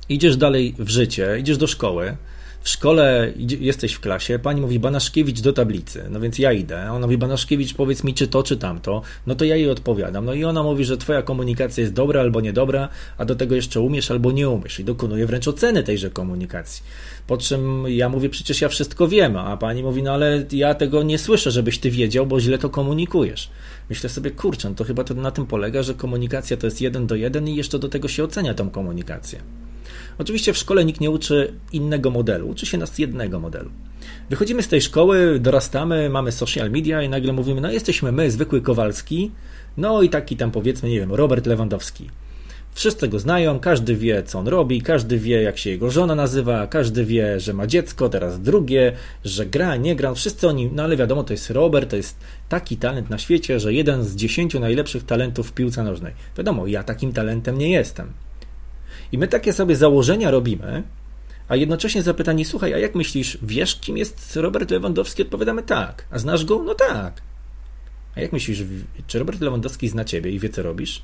Speaker 1: idziesz dalej w życie, idziesz do szkoły, w szkole jesteś w klasie, pani mówi Banaszkiewicz do tablicy, no więc ja idę. Ona mówi Banaszkiewicz, powiedz mi, czy to, czy tamto. No to ja jej odpowiadam. No i ona mówi, że twoja komunikacja jest dobra albo niedobra, a do tego jeszcze umiesz albo nie umiesz. I dokonuje wręcz oceny tejże komunikacji. Po czym ja mówię, przecież ja wszystko wiem, a pani mówi, no ale ja tego nie słyszę, żebyś ty wiedział, bo źle to komunikujesz. Myślę sobie, kurczę, no to chyba to na tym polega, że komunikacja to jest jeden do jeden i jeszcze do tego się ocenia tą komunikację. Oczywiście w szkole nikt nie uczy innego modelu, uczy się nas jednego modelu. Wychodzimy z tej szkoły, dorastamy, mamy social media i nagle mówimy, no jesteśmy my, zwykły Kowalski, no i taki tam powiedzmy, nie wiem, Robert Lewandowski. Wszyscy go znają, każdy wie, co on robi, każdy wie, jak się jego żona nazywa, każdy wie, że ma dziecko, teraz drugie, że gra, nie gra. Wszyscy oni, no ale wiadomo, to jest Robert, to jest taki talent na świecie, że jeden z dziesięciu najlepszych talentów w piłce nożnej. Wiadomo, ja takim talentem nie jestem. I my takie sobie założenia robimy, a jednocześnie zapytanie, słuchaj, a jak myślisz, wiesz, kim jest Robert Lewandowski? Odpowiadamy tak. A znasz go? No tak. A jak myślisz, czy Robert Lewandowski zna ciebie i wie, co robisz?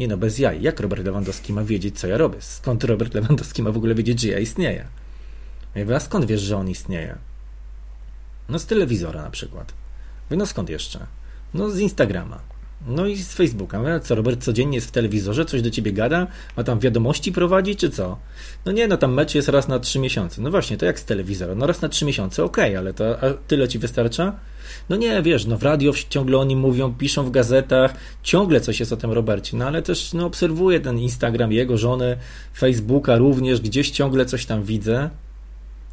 Speaker 1: Nie no, bez jaj. Jak Robert Lewandowski ma wiedzieć, co ja robię? Skąd Robert Lewandowski ma w ogóle wiedzieć, że ja istnieję? Ja mówię, a skąd wiesz, że on istnieje? No z telewizora na przykład. Mówię, no skąd jeszcze? No z Instagrama. No i z Facebooka. Mówię, co, Robert codziennie jest w telewizorze, coś do ciebie gada, ma tam wiadomości prowadzi, czy co? No nie, no tam mecz jest raz na trzy miesiące. No właśnie, to jak z telewizora? No raz na trzy miesiące, okej, okay, ale to tyle ci wystarcza? No nie, wiesz, no w radio ciągle o nim mówią, piszą w gazetach, ciągle coś jest o tym Robercie, no ale też no, obserwuję ten Instagram jego żony, Facebooka również, gdzieś ciągle coś tam widzę.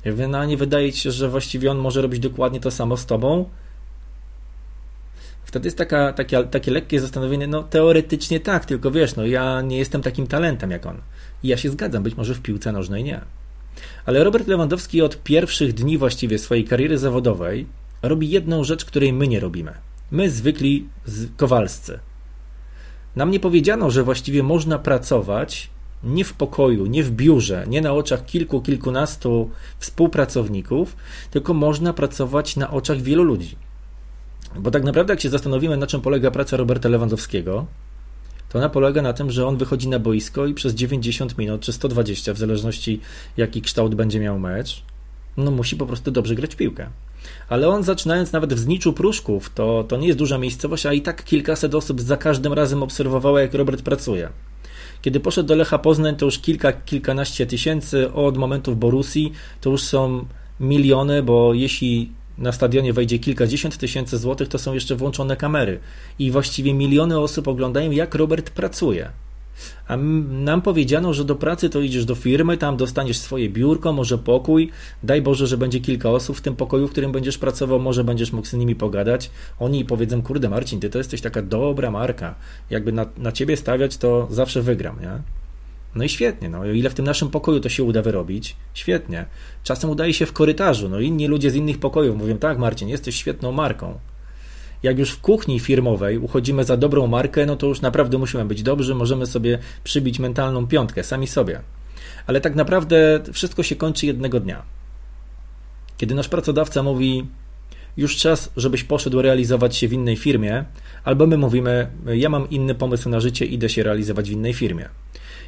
Speaker 1: Ja mówię, no nie wydaje ci się, że właściwie on może robić dokładnie to samo z tobą? Wtedy jest taka, takie, takie lekkie zastanowienie, no teoretycznie tak, tylko wiesz, no ja nie jestem takim talentem jak on. I ja się zgadzam, być może w piłce nożnej nie. Ale Robert Lewandowski od pierwszych dni właściwie swojej kariery zawodowej robi jedną rzecz, której my nie robimy. My zwykli kowalscy. Nam nie powiedziano, że właściwie można pracować nie w pokoju, nie w biurze, nie na oczach kilku, kilkunastu współpracowników, tylko można pracować na oczach wielu ludzi. Bo tak naprawdę, jak się zastanowimy, na czym polega praca Roberta Lewandowskiego, to ona polega na tym, że on wychodzi na boisko i przez 90 minut czy 120, w zależności jaki kształt będzie miał mecz, no musi po prostu dobrze grać piłkę. Ale on zaczynając nawet w Zniczu Pruszków, to, to nie jest duża miejscowość, a i tak kilkaset osób za każdym razem obserwowało, jak Robert pracuje. Kiedy poszedł do Lecha Poznań, to już kilka, kilkanaście tysięcy, od momentu w Borusi to już są miliony, bo jeśli na stadionie wejdzie kilkadziesiąt tysięcy złotych, to są jeszcze włączone kamery. I właściwie miliony osób oglądają, jak Robert pracuje. A nam powiedziano, że do pracy to idziesz do firmy, tam dostaniesz swoje biurko, może pokój. Daj Boże, że będzie kilka osób w tym pokoju, w którym będziesz pracował, może będziesz mógł z nimi pogadać. Oni powiedzą, kurde Marcin, ty to jesteś taka dobra marka. Jakby na, na ciebie stawiać, to zawsze wygram, nie? No i świetnie, no ile w tym naszym pokoju to się uda wyrobić? Świetnie. Czasem udaje się w korytarzu, no inni ludzie z innych pokojów mówią, tak Marcin, jesteś świetną marką. Jak już w kuchni firmowej uchodzimy za dobrą markę, no to już naprawdę musimy być dobrzy, możemy sobie przybić mentalną piątkę sami sobie. Ale tak naprawdę wszystko się kończy jednego dnia. Kiedy nasz pracodawca mówi, już czas, żebyś poszedł realizować się w innej firmie, albo my mówimy, ja mam inny pomysł na życie, idę się realizować w innej firmie.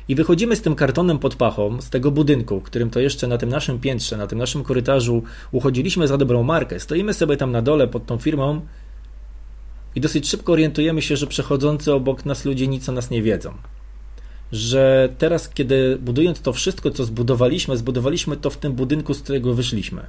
Speaker 1: I wychodzimy z tym kartonem pod pachą, z tego budynku, którym to jeszcze na tym naszym piętrze, na tym naszym korytarzu uchodziliśmy za dobrą markę. Stoimy sobie tam na dole pod tą firmą i dosyć szybko orientujemy się, że przechodzący obok nas ludzie nic o nas nie wiedzą. Że teraz, kiedy budując to wszystko, co zbudowaliśmy, zbudowaliśmy to w tym budynku, z którego wyszliśmy.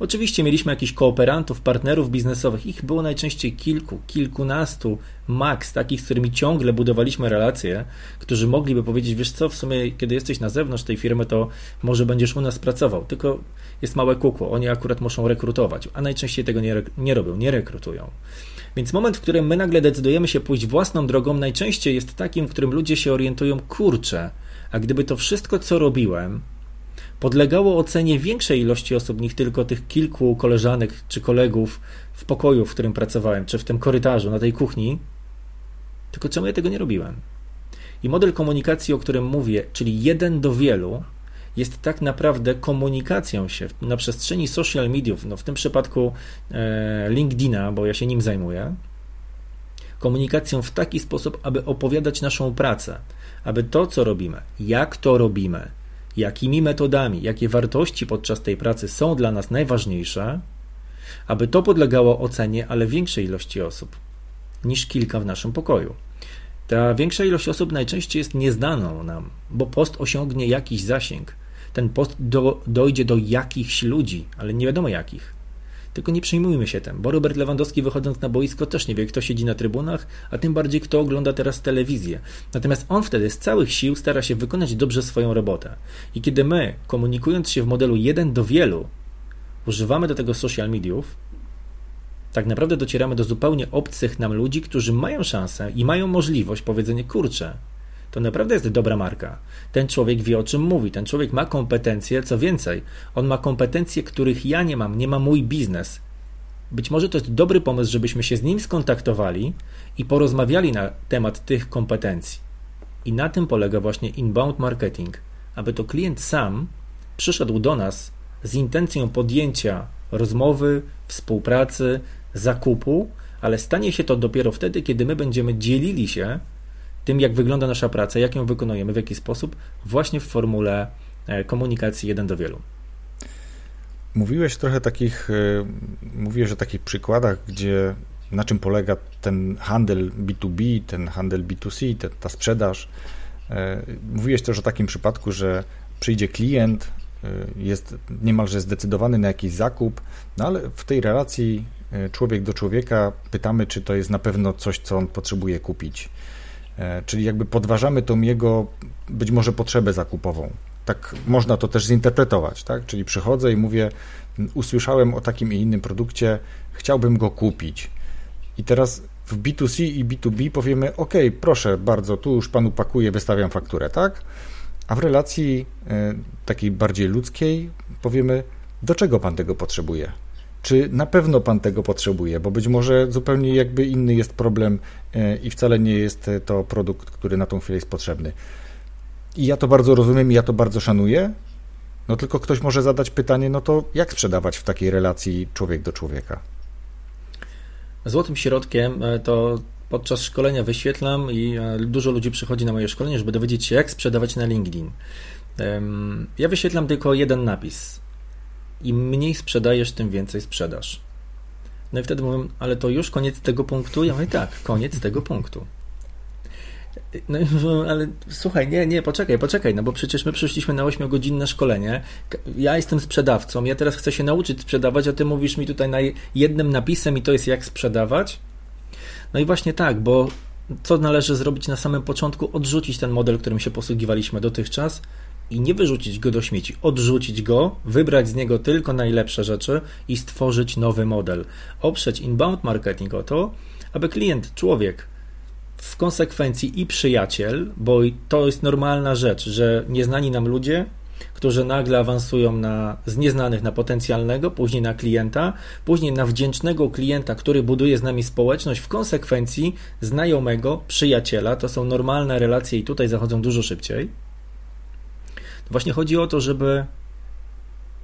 Speaker 1: Oczywiście mieliśmy jakichś kooperantów, partnerów biznesowych, ich było najczęściej kilku, kilkunastu, max, takich, z którymi ciągle budowaliśmy relacje, którzy mogliby powiedzieć, wiesz co, w sumie, kiedy jesteś na zewnątrz tej firmy, to może będziesz u nas pracował, tylko jest małe kukło, oni akurat muszą rekrutować, a najczęściej tego nie, nie robią, nie rekrutują. Więc moment, w którym my nagle decydujemy się pójść własną drogą, najczęściej jest takim, w którym ludzie się orientują, kurczę, a gdyby to wszystko, co robiłem, podlegało ocenie większej ilości osób niż tylko tych kilku koleżanek czy kolegów w pokoju, w którym pracowałem, czy w tym korytarzu, na tej kuchni, tylko czemu ja tego nie robiłem? I model komunikacji, o którym mówię, czyli jeden do wielu, jest tak naprawdę komunikacją się na przestrzeni social mediów, no w tym przypadku e, LinkedIna, bo ja się nim zajmuję, komunikacją w taki sposób, aby opowiadać naszą pracę, aby to, co robimy, jak to robimy, jakimi metodami, jakie wartości podczas tej pracy są dla nas najważniejsze, aby to podlegało ocenie, ale większej ilości osób niż kilka w naszym pokoju. Ta większa ilość osób najczęściej jest nieznaną nam, bo post osiągnie jakiś zasięg. Ten post do, dojdzie do jakichś ludzi, ale nie wiadomo jakich. Tylko nie przejmujmy się tym, bo Robert Lewandowski wychodząc na boisko też nie wie, kto siedzi na trybunach, a tym bardziej kto ogląda teraz telewizję. Natomiast on wtedy z całych sił stara się wykonać dobrze swoją robotę. I kiedy my, komunikując się w modelu jeden do wielu, używamy do tego social mediów, tak naprawdę docieramy do zupełnie obcych nam ludzi, którzy mają szansę i mają możliwość powiedzenia, kurczę, to naprawdę jest dobra marka. Ten człowiek wie o czym mówi, ten człowiek ma kompetencje, co więcej, on ma kompetencje, których ja nie mam, nie ma mój biznes. Być może to jest dobry pomysł, żebyśmy się z nim skontaktowali i porozmawiali na temat tych kompetencji. I na tym polega właśnie inbound marketing, aby to klient sam przyszedł do nas z intencją podjęcia rozmowy, współpracy, zakupu, ale stanie się to dopiero wtedy, kiedy my będziemy dzielili się tym, jak wygląda nasza praca, jak ją wykonujemy, w jaki sposób, właśnie w formule e, komunikacji jeden do wielu.
Speaker 3: Mówiłeś trochę takich, e, mówiłeś o takich przykładach, gdzie na czym polega ten handel B2B, ten handel B2C, te, ta sprzedaż. E, mówiłeś też o takim przypadku, że przyjdzie klient, jest niemalże zdecydowany na jakiś zakup, no ale w tej relacji człowiek do człowieka pytamy, czy to jest na pewno coś, co on potrzebuje kupić. Czyli jakby podważamy tą jego być może potrzebę zakupową. Tak można to też zinterpretować, tak? Czyli przychodzę i mówię, usłyszałem o takim i innym produkcie, chciałbym go kupić. I teraz w B2C i B2B powiemy: OK, proszę bardzo, tu już panu pakuję, wystawiam fakturę, tak? A w relacji e, takiej bardziej ludzkiej powiemy: do czego pan tego potrzebuje? Czy na pewno pan tego potrzebuje? Bo być może zupełnie jakby inny jest problem e, i wcale nie jest to produkt, który na tą chwilę jest potrzebny. I ja to bardzo rozumiem i ja to bardzo szanuję. No tylko ktoś może zadać pytanie, no to jak sprzedawać w takiej relacji człowiek do człowieka?
Speaker 1: Złotym środkiem e, to podczas szkolenia wyświetlam i e, dużo ludzi przychodzi na moje szkolenie, żeby dowiedzieć się, jak sprzedawać na LinkedIn. Ja wyświetlam tylko jeden napis. Im mniej sprzedajesz, tym więcej sprzedasz. No i wtedy mówię, ale to już koniec tego punktu? Ja mówię, tak, koniec tego punktu. No, ale słuchaj, nie, nie, poczekaj, poczekaj, no bo przecież my przyszliśmy na 8-godzinne szkolenie. Ja jestem sprzedawcą, ja teraz chcę się nauczyć sprzedawać, a ty mówisz mi tutaj na jednym napisem i to jest jak sprzedawać? No i właśnie tak, bo co należy zrobić na samym początku? Odrzucić ten model, którym się posługiwaliśmy dotychczas i nie wyrzucić go do śmieci, odrzucić go, wybrać z niego tylko najlepsze rzeczy i stworzyć nowy model. Oprzeć inbound marketing o to, aby klient, człowiek, w konsekwencji i przyjaciel, bo to jest normalna rzecz, że nieznani nam ludzie, którzy nagle awansują na, z nieznanych na potencjalnego, później na klienta, później na wdzięcznego klienta, który buduje z nami społeczność, w konsekwencji znajomego, przyjaciela. To są normalne relacje i tutaj zachodzą dużo szybciej. Właśnie chodzi o to, żeby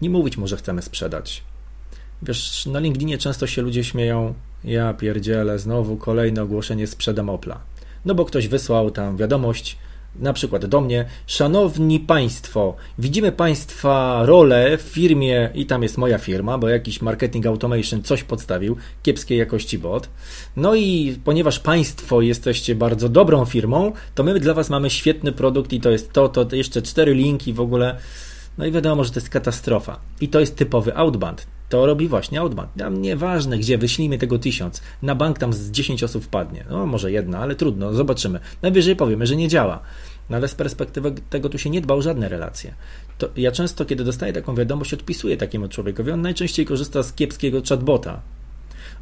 Speaker 1: nie mówić może chcemy sprzedać. Wiesz, na LinkedInie często się ludzie śmieją, ja pierdzielę, znowu kolejne ogłoszenie sprzedam Opla. No bo ktoś wysłał tam wiadomość, na przykład do mnie, szanowni państwo, widzimy państwa rolę w firmie i tam jest moja firma, bo jakiś marketing automation coś podstawił, kiepskiej jakości bot. No i ponieważ państwo jesteście bardzo dobrą firmą, to my dla was mamy świetny produkt i to jest to, to jeszcze cztery linki w ogóle. No i wiadomo, że to jest katastrofa. I to jest typowy outbound. To robi właśnie Outbound. Tam nieważne gdzie, wyślijmy tego tysiąc. Na bank tam z 10 osób wpadnie. No może jedna, ale trudno, zobaczymy. Najwyżej powiemy, że nie działa. No ale z perspektywy tego tu się nie dba o żadne relacje. To ja często, kiedy dostaję taką wiadomość, odpisuję takiemu człowiekowi. On najczęściej korzysta z kiepskiego chatbota.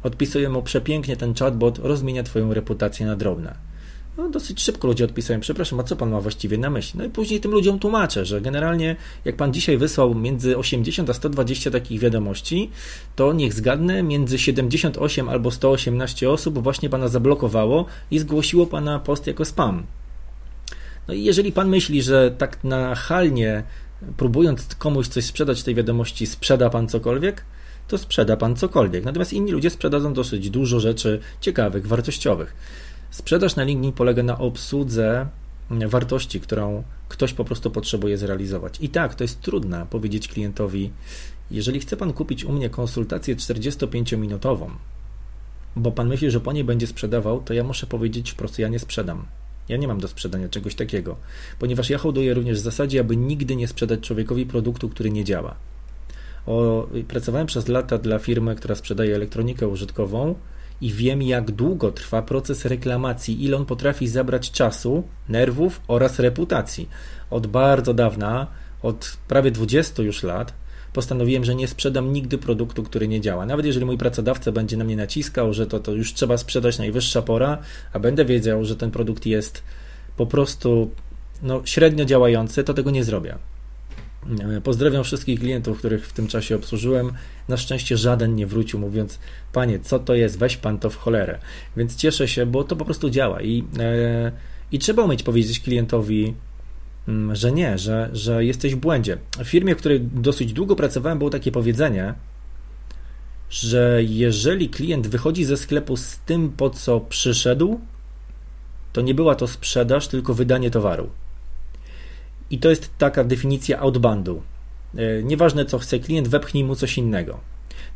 Speaker 1: Odpisuję mu przepięknie ten chatbot, rozmienia Twoją reputację na drobne. No, dosyć szybko ludzie odpisują, przepraszam, a co pan ma właściwie na myśli? No i później tym ludziom tłumaczę, że generalnie jak pan dzisiaj wysłał między 80 a 120 takich wiadomości, to niech zgadnę, między 78 albo 118 osób właśnie pana zablokowało i zgłosiło pana post jako spam. No i jeżeli pan myśli, że tak nachalnie próbując komuś coś sprzedać tej wiadomości, sprzeda pan cokolwiek, to sprzeda pan cokolwiek. Natomiast inni ludzie sprzedadzą dosyć dużo rzeczy ciekawych, wartościowych. Sprzedaż na LinkedIn polega na obsłudze wartości, którą ktoś po prostu potrzebuje zrealizować. I tak, to jest trudne powiedzieć klientowi, jeżeli chce Pan kupić u mnie konsultację 45-minutową, bo Pan myśli, że po niej będzie sprzedawał, to ja muszę powiedzieć wprost, ja nie sprzedam. Ja nie mam do sprzedania czegoś takiego, ponieważ ja hołduję również w zasadzie, aby nigdy nie sprzedać człowiekowi produktu, który nie działa. O, pracowałem przez lata dla firmy, która sprzedaje elektronikę użytkową i wiem, jak długo trwa proces reklamacji, ile on potrafi zabrać czasu, nerwów oraz reputacji. Od bardzo dawna, od prawie 20 już lat, postanowiłem, że nie sprzedam nigdy produktu, który nie działa. Nawet jeżeli mój pracodawca będzie na mnie naciskał, że to, to już trzeba sprzedać najwyższa pora, a będę wiedział, że ten produkt jest po prostu no, średnio działający, to tego nie zrobię. E, pozdrawiam wszystkich klientów, których w tym czasie obsłużyłem. Na szczęście żaden nie wrócił, mówiąc: Panie, co to jest, weź pan to w cholerę. Więc cieszę się, bo to po prostu działa i, e, i trzeba umieć powiedzieć klientowi, mm, że nie, że, że jesteś w błędzie. W firmie, w której dosyć długo pracowałem, było takie powiedzenie, że jeżeli klient wychodzi ze sklepu z tym, po co przyszedł, to nie była to sprzedaż, tylko wydanie towaru. I to jest taka definicja outbandu. E, nieważne co chce klient, wepchnij mu coś innego.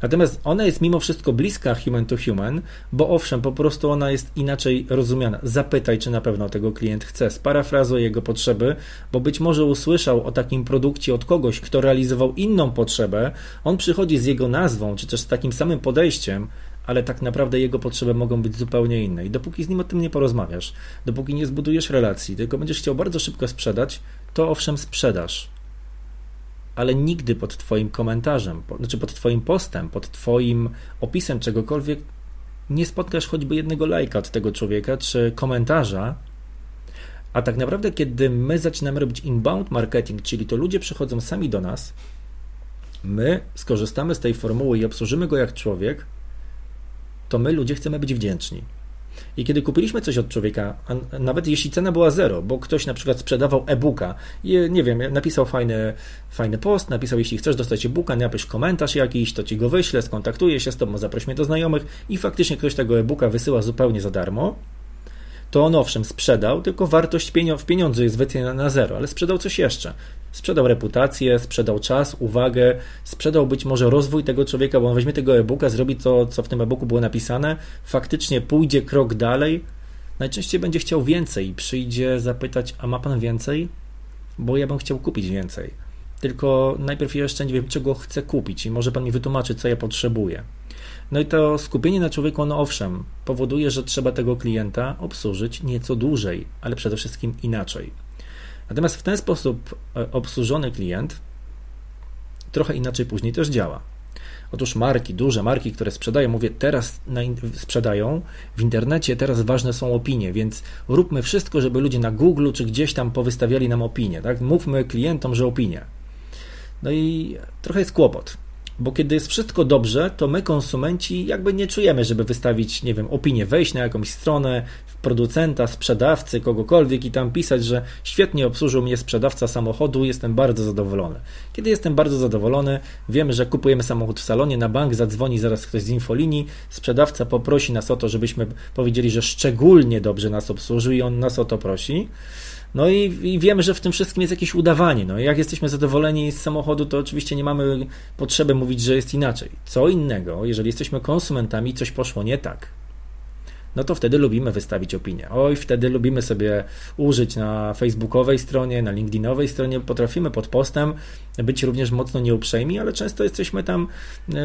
Speaker 1: Natomiast ona jest mimo wszystko bliska human to human, bo owszem, po prostu ona jest inaczej rozumiana. Zapytaj, czy na pewno tego klient chce. Sparafrazuj jego potrzeby, bo być może usłyszał o takim produkcie od kogoś, kto realizował inną potrzebę. On przychodzi z jego nazwą, czy też z takim samym podejściem, ale tak naprawdę jego potrzeby mogą być zupełnie inne. I dopóki z nim o tym nie porozmawiasz, dopóki nie zbudujesz relacji, tylko będziesz chciał bardzo szybko sprzedać, to owszem sprzedasz. Ale nigdy pod Twoim komentarzem, po, znaczy pod Twoim postem, pod Twoim opisem czegokolwiek nie spotkasz choćby jednego lajka od tego człowieka, czy komentarza. A tak naprawdę, kiedy my zaczynamy robić inbound marketing, czyli to ludzie przychodzą sami do nas, my skorzystamy z tej formuły i obsłużymy go jak człowiek, to my ludzie chcemy być wdzięczni. I kiedy kupiliśmy coś od człowieka, nawet jeśli cena była zero, bo ktoś na przykład sprzedawał e-booka i nie wiem, napisał fajny, fajny post, napisał, jeśli chcesz dostać e-booka, napisz komentarz jakiś, to ci go wyślę, skontaktuję się z tobą, zaproś mnie do znajomych i faktycznie ktoś tego e-booka wysyła zupełnie za darmo, to on owszem sprzedał, tylko wartość w pieniądzu jest wyceniona na zero, ale sprzedał coś jeszcze. Sprzedał reputację, sprzedał czas, uwagę, sprzedał być może rozwój tego człowieka, bo on weźmie tego e-booka, zrobi to, co w tym e-booku było napisane, faktycznie pójdzie krok dalej, najczęściej będzie chciał więcej przyjdzie zapytać, a ma pan więcej? Bo ja bym chciał kupić więcej. Tylko najpierw jeszcze nie wiem, czego chcę kupić i może pan mi wytłumaczy, co ja potrzebuję. No i to skupienie na człowieku, no owszem, powoduje, że trzeba tego klienta obsłużyć nieco dłużej, ale przede wszystkim inaczej. Natomiast w ten sposób e, obsłużony klient trochę inaczej później też działa. Otóż marki, duże marki, które sprzedają, mówię, teraz sprzedają w internecie, teraz ważne są opinie, więc róbmy wszystko, żeby ludzie na Google czy gdzieś tam powystawiali nam opinie, tak? Mówmy klientom, że opinie. No i trochę jest kłopot, bo kiedy jest wszystko dobrze, to my, konsumenci, jakby nie czujemy, żeby wystawić, nie wiem, opinię, wejść na jakąś stronę producenta, sprzedawcy, kogokolwiek i tam pisać, że świetnie obsłużył mnie sprzedawca samochodu, jestem bardzo zadowolony. Kiedy jestem bardzo zadowolony, wiemy, że kupujemy samochód w salonie, na bank zadzwoni zaraz ktoś z infolinii, sprzedawca poprosi nas o to, żebyśmy powiedzieli, że szczególnie dobrze nas obsłużył i on nas o to prosi. No i, i, wiemy, że w tym wszystkim jest jakieś udawanie. No, jak jesteśmy zadowoleni z samochodu, to oczywiście nie mamy potrzeby mówić, że jest inaczej. Co innego, jeżeli jesteśmy konsumentami, coś poszło nie tak. No to wtedy lubimy wystawić opinię. Oj, wtedy lubimy sobie użyć na facebookowej stronie, na linkedinowej stronie, potrafimy pod postem być również mocno nieuprzejmi, ale często jesteśmy tam e,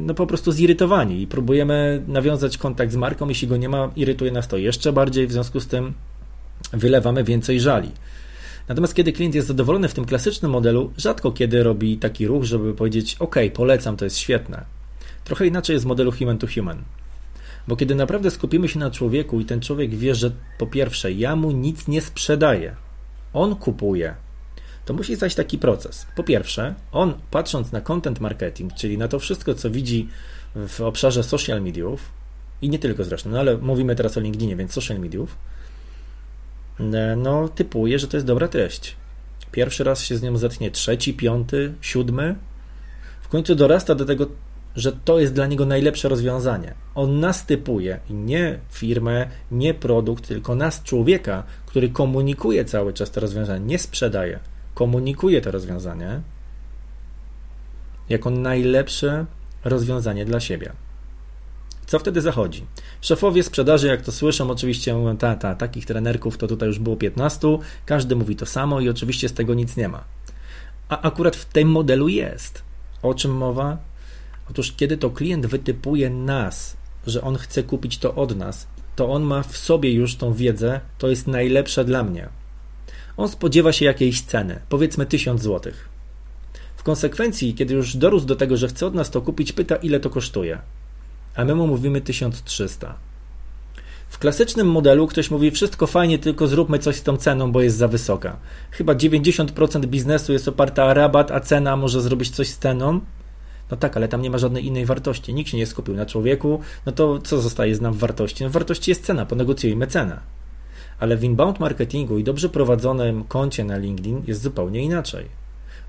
Speaker 1: no po prostu zirytowani i próbujemy nawiązać kontakt z marką, jeśli go nie ma, irytuje nas to jeszcze bardziej, w związku z tym wylewamy więcej żali. Natomiast kiedy klient jest zadowolony w tym klasycznym modelu, rzadko kiedy robi taki ruch, żeby powiedzieć: OK, polecam, to jest świetne. Trochę inaczej jest w modelu human to human. Bo kiedy naprawdę skupimy się na człowieku i ten człowiek wie, że po pierwsze, ja mu nic nie sprzedaję, on kupuje, to musi zajść taki proces. Po pierwsze, on patrząc na content marketing, czyli na to wszystko, co widzi w obszarze social mediów, i nie tylko zresztą, no ale mówimy teraz o LinkedInie, więc social mediów, no, typuje, że to jest dobra treść. Pierwszy raz się z nią zetnie, trzeci, piąty, siódmy. W końcu dorasta do tego, że to jest dla niego najlepsze rozwiązanie. On nas typuje nie firmę, nie produkt, tylko nas, człowieka, który komunikuje cały czas to rozwiązanie, nie sprzedaje, komunikuje to rozwiązanie jako najlepsze rozwiązanie dla siebie. Co wtedy zachodzi? Szefowie sprzedaży, jak to słyszą, oczywiście mówią, ta, ta, takich trenerków to tutaj już było 15, każdy mówi to samo i oczywiście z tego nic nie ma. A akurat w tym modelu jest. O czym mowa? Otóż kiedy to klient wytypuje nas, że on chce kupić to od nas, to on ma w sobie już tą wiedzę, to jest najlepsze dla mnie. On spodziewa się jakiejś ceny, powiedzmy 1000 zł. W konsekwencji, kiedy już dorósł do tego, że chce od nas to kupić, pyta ile to kosztuje a my mu mówimy 1300. W klasycznym modelu ktoś mówi wszystko fajnie, tylko zróbmy coś z tą ceną, bo jest za wysoka. Chyba 90% biznesu jest oparta o rabat, a cena może zrobić coś z ceną. No tak, ale tam nie ma żadnej innej wartości. Nikt się nie skupił na człowieku. No to co zostaje z nam w wartości? No wartości jest cena, ponegocjujmy cenę. Ale w inbound marketingu i dobrze prowadzonym koncie na LinkedIn jest zupełnie inaczej.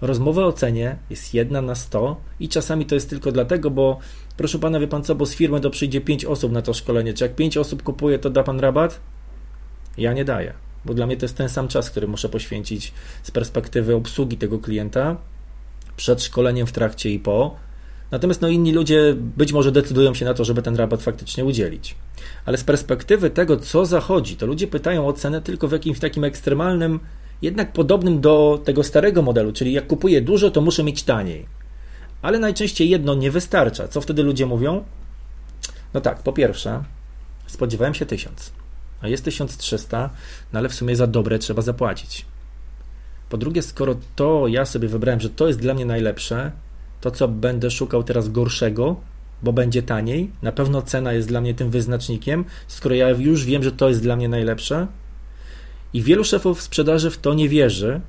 Speaker 1: Rozmowa o cenie jest jedna na 100 i czasami to jest tylko dlatego, bo proszę pana, wie pan co, bo z firmy to przyjdzie 5 osób na to szkolenie. Czy jak 5 osób kupuje, to da pan rabat? Ja nie daję, bo dla mnie to jest ten sam czas, który muszę poświęcić z perspektywy obsługi tego klienta przed szkoleniem, w trakcie i po, Natomiast no, inni ludzie być może decydują się na to, żeby ten rabat faktycznie udzielić. Ale z perspektywy tego, co zachodzi, to ludzie pytają o cenę tylko w jakimś takim ekstremalnym, jednak podobnym do tego starego modelu, czyli jak kupuję dużo, to muszę mieć taniej. Ale najczęściej jedno nie wystarcza. Co wtedy ludzie mówią? No tak, po pierwsze, spodziewałem się 1000, a jest 1300, no ale w sumie za dobre trzeba zapłacić. Po drugie, skoro to ja sobie wybrałem, że to jest dla mnie najlepsze, to co będę szukał teraz gorszego, bo będzie taniej, na pewno cena jest dla mnie tym wyznacznikiem, skoro ja już wiem, że to jest dla mnie najlepsze. I wielu szefów sprzedaży w to nie wierzy.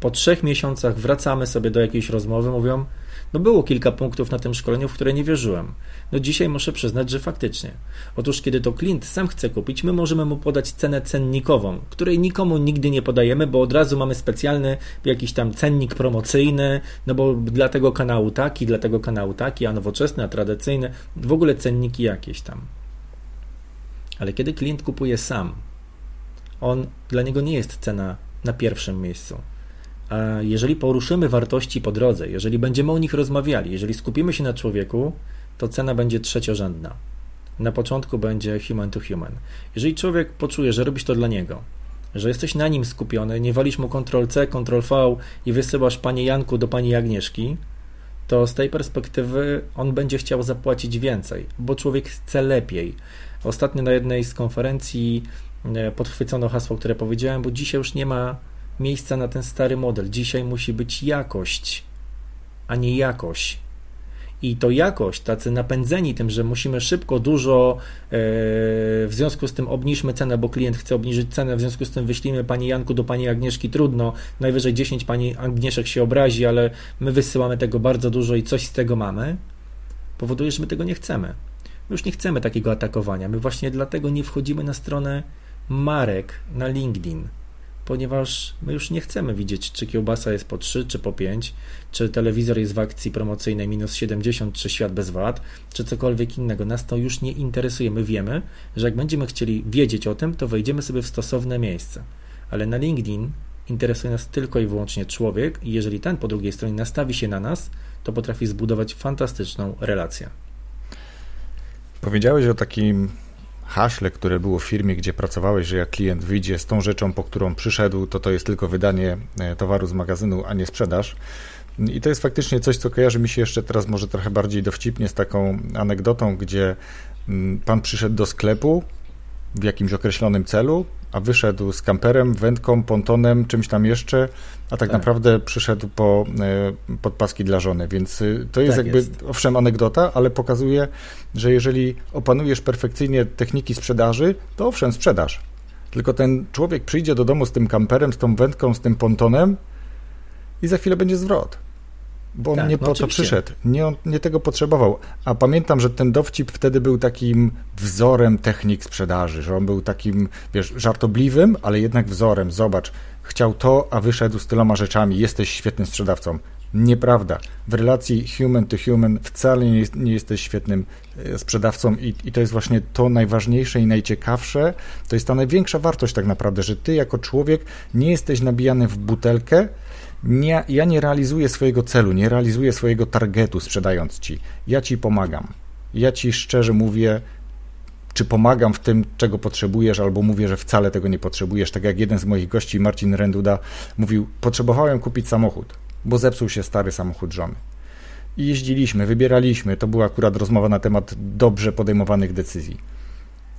Speaker 1: Po trzech miesiącach wracamy sobie do jakiejś rozmowy, mówią: no było kilka punktów na tym szkoleniu, w które nie wierzyłem. No dzisiaj muszę przyznać, że faktycznie. Otóż kiedy to klient sam chce kupić, my możemy mu podać cenę cennikową, której nikomu nigdy nie podajemy, bo od razu mamy specjalny jakiś tam cennik promocyjny, no bo dla tego kanału taki, dla tego kanału taki, a nowoczesny, a tradycyjny, w ogóle cenniki jakieś tam. Ale kiedy klient kupuje sam, on dla niego nie jest cena na pierwszym miejscu jeżeli poruszymy wartości po drodze, jeżeli będziemy o nich rozmawiali, jeżeli skupimy się na człowieku, to cena będzie trzeciorzędna. Na początku będzie human to human. Jeżeli człowiek poczuje, że robisz to dla niego, że jesteś na nim skupiony, nie walisz mu Ctrl-C, Ctrl-V i wysyłasz Panie Janku do Pani Agnieszki, to z tej perspektywy on będzie chciał zapłacić więcej, bo człowiek chce lepiej. Ostatnio na jednej z konferencji e, podchwycono hasło, które powiedziałem, bo dzisiaj już nie ma miejsca na ten stary model. Dzisiaj musi być jakość, a nie jakość. I to jakość, tacy napędzeni tym, że musimy szybko, dużo, e, w związku z tym obniżmy cenę, bo klient chce obniżyć cenę, w związku z tym wyślimy Pani Janku do Pani Agnieszki, trudno, najwyżej 10 Pani Agnieszek się obrazi, ale my wysyłamy tego bardzo dużo i coś z tego mamy, powoduje, że my tego nie chcemy. My już nie chcemy takiego atakowania. My właśnie dlatego nie wchodzimy na stronę marek na LinkedIn ponieważ my już nie chcemy widzieć, czy kiełbasa jest po 3 czy po 5, czy telewizor jest w akcji promocyjnej minus 70, czy świat bez VAT, czy cokolwiek innego. Nas to już nie interesuje. My wiemy, że jak będziemy chcieli wiedzieć o tym, to wejdziemy sobie w stosowne miejsce. Ale na LinkedIn interesuje nas tylko i wyłącznie człowiek, i jeżeli ten po drugiej stronie nastawi się na nas, to potrafi zbudować fantastyczną relację.
Speaker 3: Powiedziałeś o takim haśle, które było w firmie, gdzie pracowałeś, że jak klient wyjdzie z tą rzeczą, po którą przyszedł, to to jest tylko wydanie e, towaru z magazynu, a nie sprzedaż. I to jest faktycznie coś, co kojarzy mi się jeszcze teraz może trochę bardziej dowcipnie z taką anegdotą, gdzie mm, pan przyszedł do sklepu w jakimś określonym celu, a wyszedł z kamperem, wędką, pontonem, czymś tam jeszcze, a tak, tak. naprawdę przyszedł po e, podpaski dla żony. Więc y, to jest tak jakby, jest. owszem, anegdota, ale pokazuje, że jeżeli opanujesz perfekcyjnie techniki sprzedaży, to owszem, sprzedaż. Tylko ten człowiek przyjdzie do domu z tym kamperem, z tą wędką, z tym pontonem i za chwilę będzie zwrot bo on tak, nie no po oczywiście. to przyszedł, nie, on, nie tego potrzebował. A pamiętam, że ten dowcip wtedy był takim wzorem technik sprzedaży, że on był takim, wiesz, żartobliwym, ale jednak wzorem. Zobacz, chciał to, a wyszedł z tyloma rzeczami, jesteś świetnym sprzedawcą. Nieprawda. W relacji human to human wcale nie, jest, nie jesteś świetnym e, sprzedawcą i, i to jest właśnie to najważniejsze i najciekawsze. To jest ta największa wartość tak naprawdę, że ty jako człowiek nie jesteś nabijany w butelkę, nie, ja nie realizuję swojego celu, nie realizuję swojego targetu sprzedając ci. Ja ci pomagam. Ja ci szczerze mówię, czy pomagam w tym, czego potrzebujesz, albo mówię, że wcale tego nie potrzebujesz. Tak jak jeden z moich gości, Marcin Renduda, mówił: Potrzebowałem kupić samochód, bo zepsuł się stary samochód żony. I jeździliśmy, wybieraliśmy. To była akurat rozmowa na temat dobrze podejmowanych decyzji.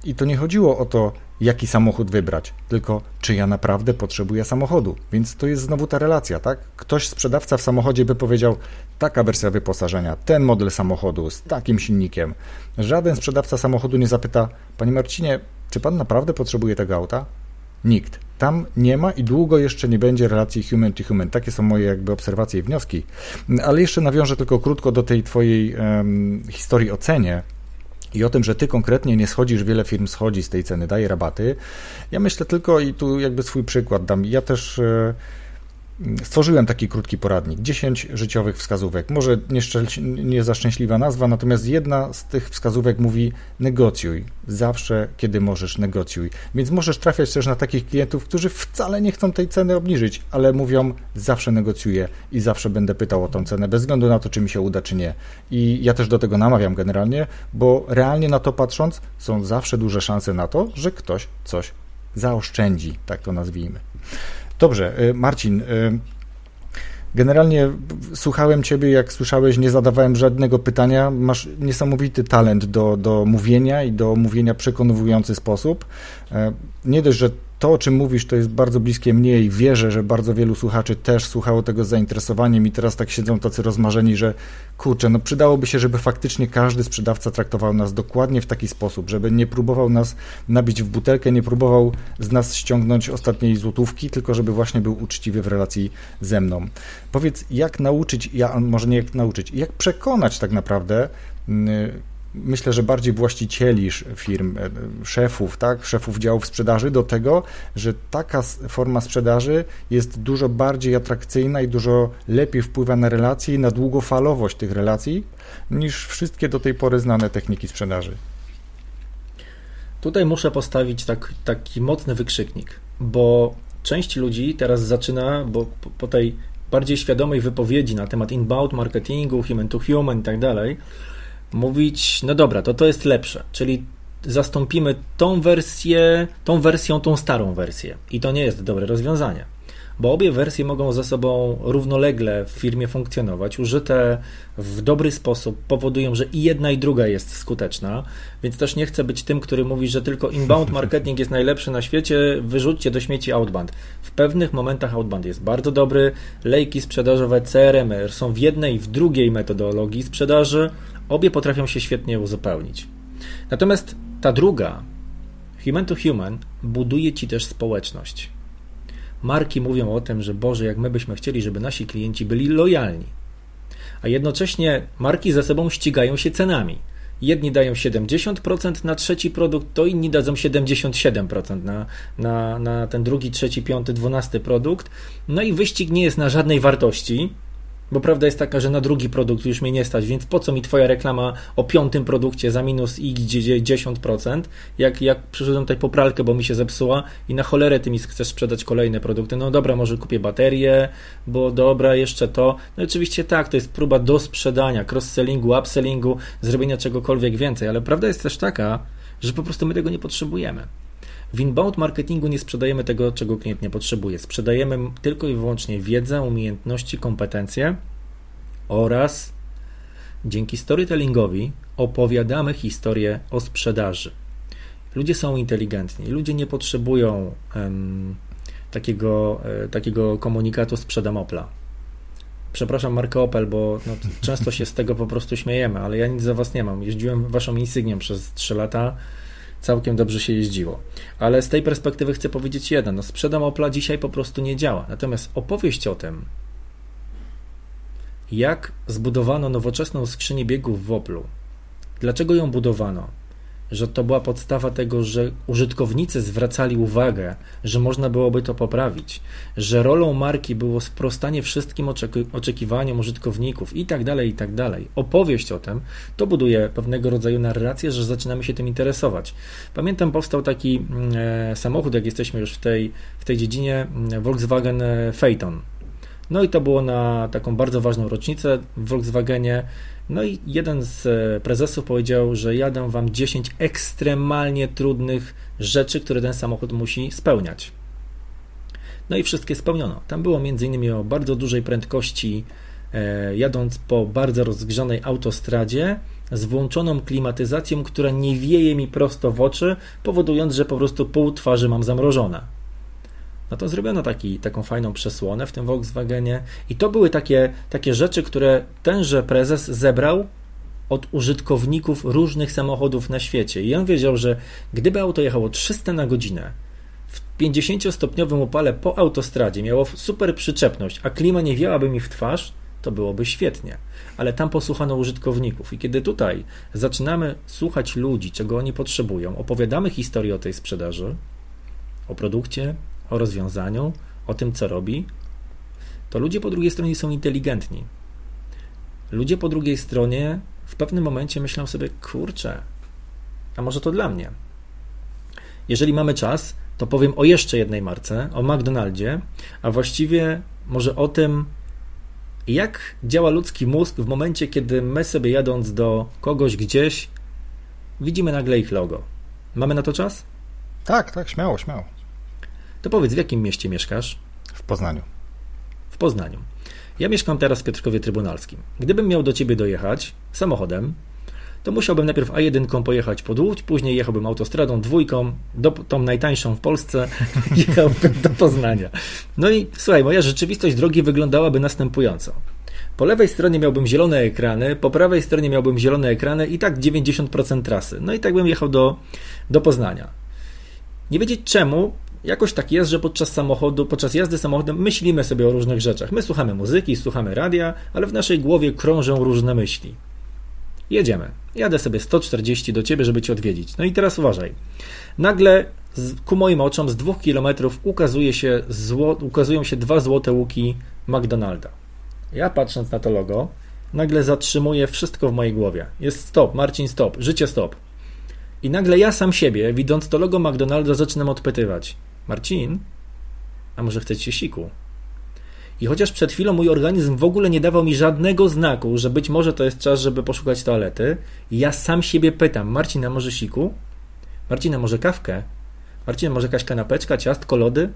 Speaker 3: I to nie chodziło o to, jaki samochód wybrać, tylko czy ja naprawdę potrzebuję samochodu. Więc to jest znowu ta relacja, tak? Ktoś sprzedawca w samochodzie by powiedział, taka wersja wyposażenia, ten model samochodu z takim silnikiem. Żaden sprzedawca samochodu nie zapyta, panie Marcinie, czy pan naprawdę potrzebuje tego auta? Nikt. Tam nie ma i długo jeszcze nie będzie relacji human to human. Takie są moje jakby obserwacje i wnioski. Ale jeszcze nawiążę tylko krótko do tej twojej um, historii o cenie i o tym, że ty konkretnie nie schodzisz, wiele firm schodzi z tej ceny, daje rabaty. Ja myślę tylko i tu jakby swój przykład dam. Ja też e, stworzyłem taki krótki poradnik, 10 życiowych wskazówek. Może nie za szczęśliwa nazwa, natomiast jedna z tych wskazówek mówi negocjuj. Zawsze, kiedy możesz, negocjuj. Więc możesz trafiać też na takich klientów, którzy wcale nie chcą tej ceny obniżyć, ale mówią zawsze negocjuję i zawsze będę pytał o tą cenę, bez względu na to, czy mi się uda, czy nie. I ja też do tego namawiam generalnie, bo realnie na to patrząc, są zawsze duże szanse na to, że ktoś coś zaoszczędzi, tak to nazwijmy. Dobrze, y, Marcin. Y, generalnie słuchałem Ciebie, jak słyszałeś, nie zadawałem żadnego pytania. Masz niesamowity talent do, do mówienia i do mówienia przekonujący sposób. Y, nie dość, że to, o czym mówisz, to jest bardzo bliskie mnie i wierzę, że bardzo wielu słuchaczy też słuchało tego z zainteresowaniem i teraz tak siedzą tacy rozmarzeni, że kurczę, no przydałoby się, żeby faktycznie każdy sprzedawca traktował nas dokładnie w taki sposób, żeby nie próbował nas nabić w butelkę, nie próbował z nas ściągnąć ostatniej złotówki, tylko żeby właśnie był uczciwy w relacji ze mną. Powiedz, jak nauczyć, ja, może nie jak nauczyć, jak przekonać tak naprawdę myślę, że bardziej właścicieli firm, e, szefów, tak, szefów działów sprzedaży do tego, że taka forma sprzedaży jest dużo bardziej atrakcyjna i dużo lepiej wpływa na relacje i na długofalowość tych relacji niż wszystkie do tej pory znane techniki sprzedaży.
Speaker 1: Tutaj muszę postawić tak, taki mocny wykrzyknik, bo część ludzi teraz zaczyna, bo po, tej bardziej świadomej wypowiedzi na temat inbound marketingu, human to human i tak dalej, mówić, no dobra, to to jest lepsze, czyli zastąpimy tą wersję, tą wersją, tą starą wersję. I to nie jest dobre rozwiązanie, bo obie wersje mogą ze sobą równolegle w firmie funkcjonować. Użyte w dobry sposób powodują, że i jedna, i druga jest skuteczna, więc też nie chcę być tym, który mówi, że tylko inbound [laughs] marketing jest najlepszy na świecie, wyrzućcie do śmieci outbound. W pewnych momentach outbound jest bardzo dobry, lejki sprzedażowe CRM są w jednej i w drugiej metodologii sprzedaży, Obie potrafią się świetnie uzupełnić. Natomiast ta druga, human to human, buduje ci też społeczność. Marki mówią o tym, że Boże, jak my byśmy chcieli, żeby nasi klienci byli lojalni. A jednocześnie marki ze sobą ścigają się cenami. Jedni dają 70% na trzeci produkt, to inni dadzą 77% na, na, na ten drugi, trzeci, piąty, dwunasty produkt. No i wyścig nie jest na żadnej wartości, bo prawda jest taka, że na drugi produkt już mnie nie stać, więc po co mi twoja reklama o piątym produkcie za minus x 10%, jak, jak przyszedłem tutaj po pralkę, bo mi się zepsuła i na cholerę ty mi chcesz sprzedać kolejne produkty. No dobra, może kupię baterię, bo dobra, jeszcze to. No oczywiście tak, to jest próba do sprzedania, cross-sellingu, upsellingu, zrobienia czegokolwiek więcej, ale prawda jest też taka, że po prostu my tego nie potrzebujemy. W inbound marketingu nie sprzedajemy tego, czego klient nie potrzebuje. Sprzedajemy tylko i wyłącznie wiedzę, umiejętności, kompetencje oraz dzięki storytellingowi opowiadamy historię o sprzedaży. Ludzie są inteligentni, ludzie nie potrzebują um, takiego, e, takiego komunikatu sprzedam Opla. Przepraszam markę Opel, bo no, często się z tego po prostu śmiejemy, ale ja nic za was nie mam. Jeździłem waszą insygnią przez 3 lata całkiem dobrze się jeździło. Ale z tej perspektywy chcę powiedzieć jedno, no sprzedam Opla dzisiaj po prostu nie działa. Natomiast opowieść o tym, jak zbudowano nowoczesną skrzynię biegów w Oplu, dlaczego ją budowano, że to była podstawa tego, że użytkownicy zwracali uwagę, że można byłoby to poprawić, że rolą marki było sprostanie wszystkim oczekiwaniom użytkowników i tak dalej, i tak dalej. Opowieść o tym to buduje pewnego rodzaju narrację, że zaczynamy się tym interesować. Pamiętam, powstał taki mm, e, samochód, jak jesteśmy już w tej, w tej dziedzinie, mm, Volkswagen e, Phaeton. No i to było na taką bardzo ważną rocznicę w Volkswagenie. No i jeden z e, prezesów powiedział, że jadę wam 10 ekstremalnie trudnych rzeczy, które ten samochód musi spełniać. No i wszystkie spełniono. Tam było m.in. o bardzo dużej prędkości, e, jadąc po bardzo rozgrzanej autostradzie z włączoną klimatyzacją, która nie wieje mi prosto w oczy, powodując, że po prostu pół twarzy mam zamrożone no to zrobiono taki, taką fajną przesłonę w tym Volkswagenie i to były takie, takie rzeczy, które tenże prezes zebrał od użytkowników różnych samochodów na świecie. I on wiedział, że gdyby auto jechało 300 na godzinę w 50-stopniowym upale po autostradzie, miało super przyczepność, a klima nie wiałaby mi w twarz, to byłoby świetnie. Ale tam posłuchano użytkowników. I kiedy tutaj zaczynamy słuchać ludzi, czego oni potrzebują, opowiadamy historię o tej sprzedaży, o produkcie, o rozwiązaniu, o tym, co robi, to ludzie po drugiej stronie są inteligentni. Ludzie po drugiej stronie w pewnym momencie myślą sobie, kurczę, a może to dla mnie. Jeżeli mamy czas, to powiem o jeszcze jednej marce, o McDonaldzie, a właściwie może o tym, jak działa ludzki mózg w momencie, kiedy my sobie jadąc do kogoś gdzieś, widzimy nagle ich logo. Mamy na to czas?
Speaker 3: Tak, tak, śmiało, śmiało.
Speaker 1: To powiedz, w jakim mieście mieszkasz?
Speaker 3: W Poznaniu.
Speaker 1: W Poznaniu. Ja mieszkam teraz w Piotrkowie Trybunalskim. Gdybym miał do ciebie dojechać samochodem, to musiałbym najpierw A1 pojechać pod Łódź, później jechałbym autostradą dwójką, do, tą najtańszą w Polsce, [laughs] jechałbym do Poznania. No i słuchaj, moja rzeczywistość drogi wyglądałaby następująco. Po lewej stronie miałbym zielone ekrany, po prawej stronie miałbym zielone ekrany i tak 90% trasy. No i tak bym jechał do, do Poznania. Nie wiedzieć czemu, jakoś tak jest, że podczas samochodu, podczas jazdy samochodem myślimy sobie o różnych rzeczach. My słuchamy muzyki, słuchamy radia, ale w naszej głowie krążą różne myśli. Jedziemy. Jadę sobie 140 do ciebie, żeby cię odwiedzić. No i teraz uważaj. Nagle ku moim oczom z dwóch kilometrów ukazuje się zło, ukazują się dwa złote łuki McDonalda. Ja patrząc na to logo, nagle zatrzymuję wszystko w mojej głowie. Jest stop, Marcin stop, życie stop. I nagle ja sam siebie, widząc to logo McDonalda, zaczynam odpytywać. Marcin, a może chcecie siku? I chociaż przed chwilą mój organizm w ogóle nie dawał mi żadnego znaku, że być może to jest czas, żeby poszukać toalety, ja sam siebie pytam: Marcina, może siku? Marcina, może kawkę? Marcina, może jakaś kanapeczka, ciastko, lody?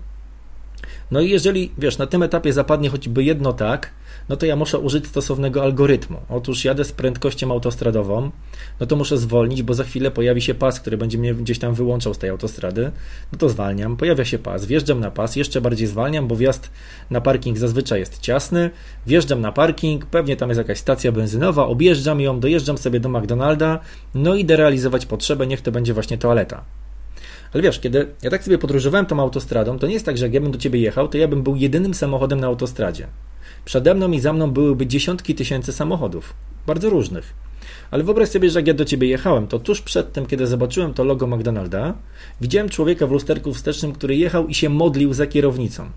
Speaker 1: No i jeżeli, wiesz, na tym etapie zapadnie choćby jedno tak, no to ja muszę użyć stosownego algorytmu. Otóż jadę z prędkością autostradową, no to muszę zwolnić, bo za chwilę pojawi się pas, który będzie mnie gdzieś tam wyłączał z tej autostrady. No to zwalniam, pojawia się pas, wjeżdżam na pas, jeszcze bardziej zwalniam, bo wjazd na parking zazwyczaj jest ciasny. Wjeżdżam na parking, pewnie tam jest jakaś stacja benzynowa, objeżdżam ją, dojeżdżam sobie do McDonalda, no i idę realizować potrzebę, niech to będzie właśnie toaleta. Ale wiesz, kiedy ja tak sobie podróżowałem tą autostradą, to nie jest tak, że jak ja bym do ciebie jechał, to ja bym był jedynym samochodem na autostradzie. Przede mną i za mną byłyby dziesiątki tysięcy samochodów, bardzo różnych. Ale wyobraź sobie, że jak ja do ciebie jechałem, to tuż przed tym, kiedy zobaczyłem to logo McDonalda, widziałem człowieka w lusterku wstecznym, który jechał i się modlił za kierownicą.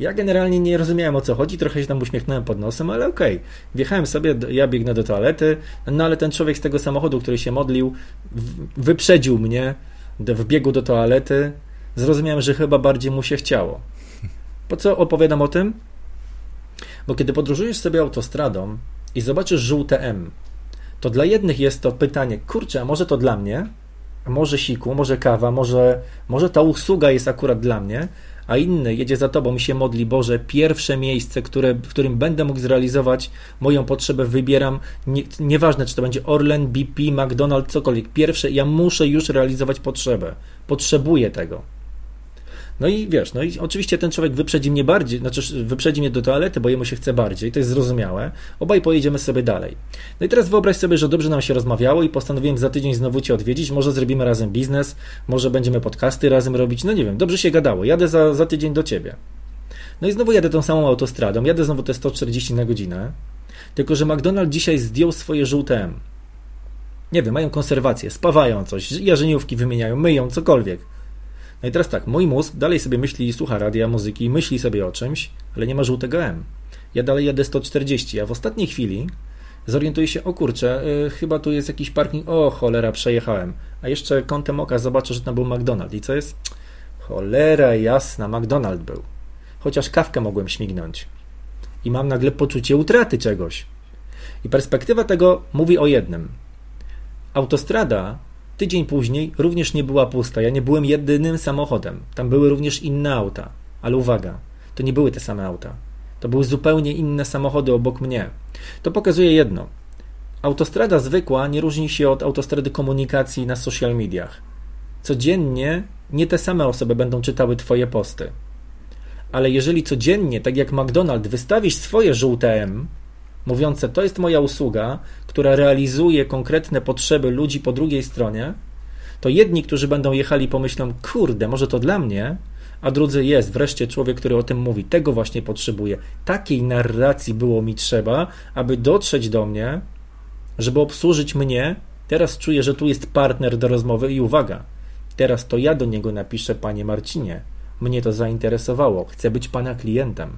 Speaker 1: Ja generalnie nie rozumiałem o co chodzi, trochę się tam uśmiechnąłem pod nosem, ale okej. Okay. Wjechałem sobie, ja biegnę do toalety, no ale ten człowiek z tego samochodu, który się modlił, wyprzedził mnie w biegu do toalety. Zrozumiałem, że chyba bardziej mu się chciało. Po co opowiadam o tym? Bo kiedy podróżujesz sobie autostradą i zobaczysz żółte M, to dla jednych jest to pytanie, kurczę, a może to dla mnie? A może siku, może kawa, może, może ta usługa jest akurat dla mnie, a inny jedzie za tobą i się modli, Boże, pierwsze miejsce, które, w którym będę mógł zrealizować moją potrzebę, wybieram, nie, nieważne czy to będzie Orlen, BP, McDonald's, cokolwiek, pierwsze, ja muszę już realizować potrzebę, potrzebuję tego. No i wiesz, no i oczywiście ten człowiek wyprzedzi mnie bardziej, znaczy wyprzedzi mnie do toalety, bo jemu się chce bardziej, to jest zrozumiałe. Obaj pojedziemy sobie dalej. No i teraz wyobraź sobie, że dobrze nam się rozmawiało i postanowiłem za tydzień znowu Cię odwiedzić, może zrobimy razem biznes, może będziemy podcasty razem robić, no nie wiem, dobrze się gadało, jadę za, za tydzień do Ciebie. No i znowu jadę tą samą autostradą, jadę znowu te 140 na godzinę, tylko że McDonald's dzisiaj zdjął swoje żółte M. Nie wiem, mają konserwację, spawają coś, jarzeniówki wymieniają, myją, cokolwiek. No i teraz tak, mój mózg dalej sobie myśli, słucha radia, muzyki, myśli sobie o czymś, ale nie ma żółtego M. Ja dalej jadę 140, a w ostatniej chwili zorientuję się, o kurczę, yy, chyba tu jest jakiś parking, o cholera, przejechałem. A jeszcze kątem oka zobaczę, że tam był McDonald's. I co jest? Cholera jasna, McDonald's był. Chociaż kawkę mogłem śmignąć. I mam nagle poczucie utraty czegoś. I perspektywa tego mówi o jednym. Autostrada Tydzień później również nie była pusta. Ja nie byłem jedynym samochodem. Tam były również inne auta. Ale uwaga, to nie były te same auta. To były zupełnie inne samochody obok mnie. To pokazuje jedno. Autostrada zwykła nie różni się od autostrady komunikacji na social mediach. Codziennie nie te same osoby będą czytały Twoje posty. Ale jeżeli codziennie, tak jak McDonald's, wystawisz swoje żółte M, mówiące: To jest moja usługa, która realizuje konkretne potrzeby ludzi po drugiej stronie, to jedni, którzy będą jechali, pomyślą: Kurde, może to dla mnie, a drudzy jest wreszcie człowiek, który o tym mówi. Tego właśnie potrzebuję. Takiej narracji było mi trzeba, aby dotrzeć do mnie, żeby obsłużyć mnie. Teraz czuję, że tu jest partner do rozmowy i uwaga. Teraz to ja do niego napiszę, panie Marcinie. Mnie to zainteresowało. Chcę być pana klientem.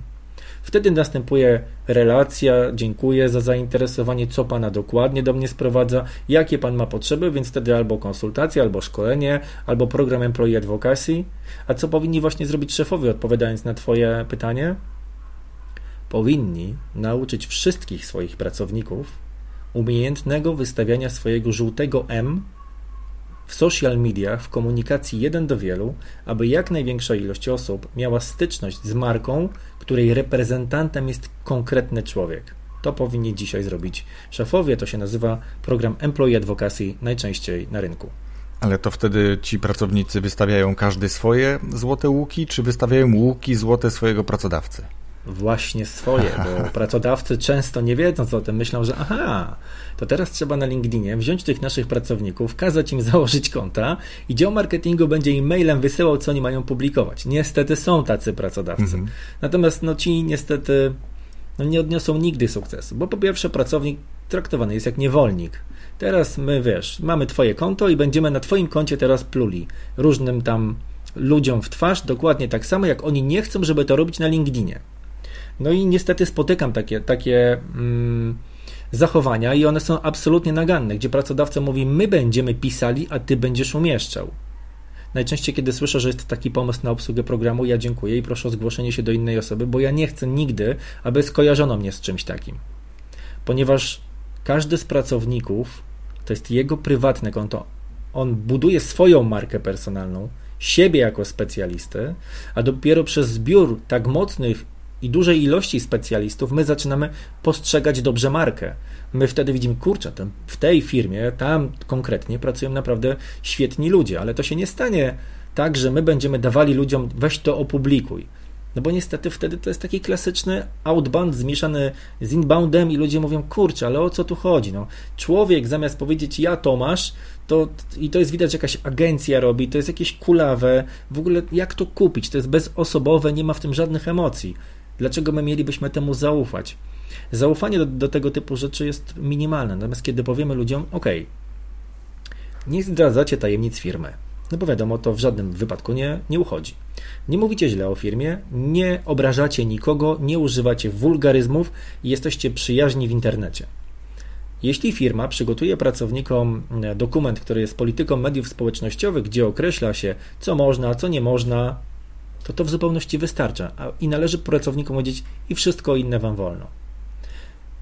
Speaker 1: Wtedy następuje relacja, dziękuję za zainteresowanie, co pana dokładnie do mnie sprowadza, jakie pan ma potrzeby, więc wtedy albo konsultacja, albo szkolenie, albo program Employee Advocacy. A co powinni właśnie zrobić szefowie, odpowiadając na twoje pytanie? Powinni nauczyć wszystkich swoich pracowników umiejętnego wystawiania swojego żółtego M w social mediach, w komunikacji jeden do wielu, aby jak największa ilość osób miała styczność z marką, której reprezentantem jest konkretny człowiek. To powinni dzisiaj zrobić szefowie. To się nazywa program Employee Advocacy najczęściej na rynku.
Speaker 3: Ale to wtedy ci pracownicy wystawiają każdy swoje złote łuki, czy wystawiają łuki złote swojego pracodawcy?
Speaker 1: Właśnie swoje, bo [laughs] pracodawcy często nie wiedząc o tym myślą, że aha, to teraz trzeba na LinkedInie wziąć tych naszych pracowników, kazać im [laughs] założyć konta i dział marketingu będzie im mailem wysyłał, co oni mają publikować. Niestety są tacy pracodawcy. Mhm. Natomiast no ci niestety no, nie odniosą nigdy sukcesu, bo po pierwsze pracownik traktowany jest jak niewolnik. Teraz my, wiesz, mamy twoje konto i będziemy na twoim koncie teraz pluli różnym tam ludziom w twarz, dokładnie tak samo, jak oni nie chcą, żeby to robić na LinkedInie. No i niestety spotykam takie, takie mm, zachowania i one są absolutnie naganne, gdzie pracodawca mówi, my będziemy pisali, a ty będziesz umieszczał. Najczęściej, kiedy słyszę, że jest taki pomysł na obsługę programu, ja dziękuję i proszę o zgłoszenie się do innej osoby, bo ja nie chcę nigdy, aby skojarzono mnie z czymś takim. Ponieważ każdy z pracowników to jest jego prywatne konto. On buduje swoją markę personalną, siebie jako specjalisty, a dopiero przez zbiór tak mocnych i dużej ilości specjalistów, my zaczynamy postrzegać dobrze markę. My wtedy widzimy, kurczę, w tej firmie, tam konkretnie pracują naprawdę świetni ludzie, ale to się nie stanie tak, że my będziemy dawali ludziom, weź to opublikuj. No bo niestety wtedy to jest taki klasyczny outbound zmieszany z inboundem i ludzie mówią, kurczę, ale o co tu chodzi? No, człowiek zamiast powiedzieć ja Tomasz, to, i to jest widać, że jakaś agencja robi, to jest jakieś kulawe, w ogóle jak to kupić? To jest bezosobowe, nie ma w tym żadnych emocji. Dlaczego my mielibyśmy temu zaufać? Zaufanie do, do tego typu rzeczy jest minimalne. Natomiast kiedy powiemy ludziom, OK, nie zdradzacie tajemnic firmy, no bo wiadomo, to w żadnym wypadku nie, nie uchodzi. Nie mówicie źle o firmie, nie obrażacie nikogo, nie używacie wulgaryzmów i jesteście przyjaźni w internecie. Jeśli firma przygotuje pracownikom e, dokument, który jest polityką mediów społecznościowych, gdzie określa się, co można, co nie można, to to w zupełności wystarcza i należy pracownikom powiedzieć i wszystko inne wam wolno.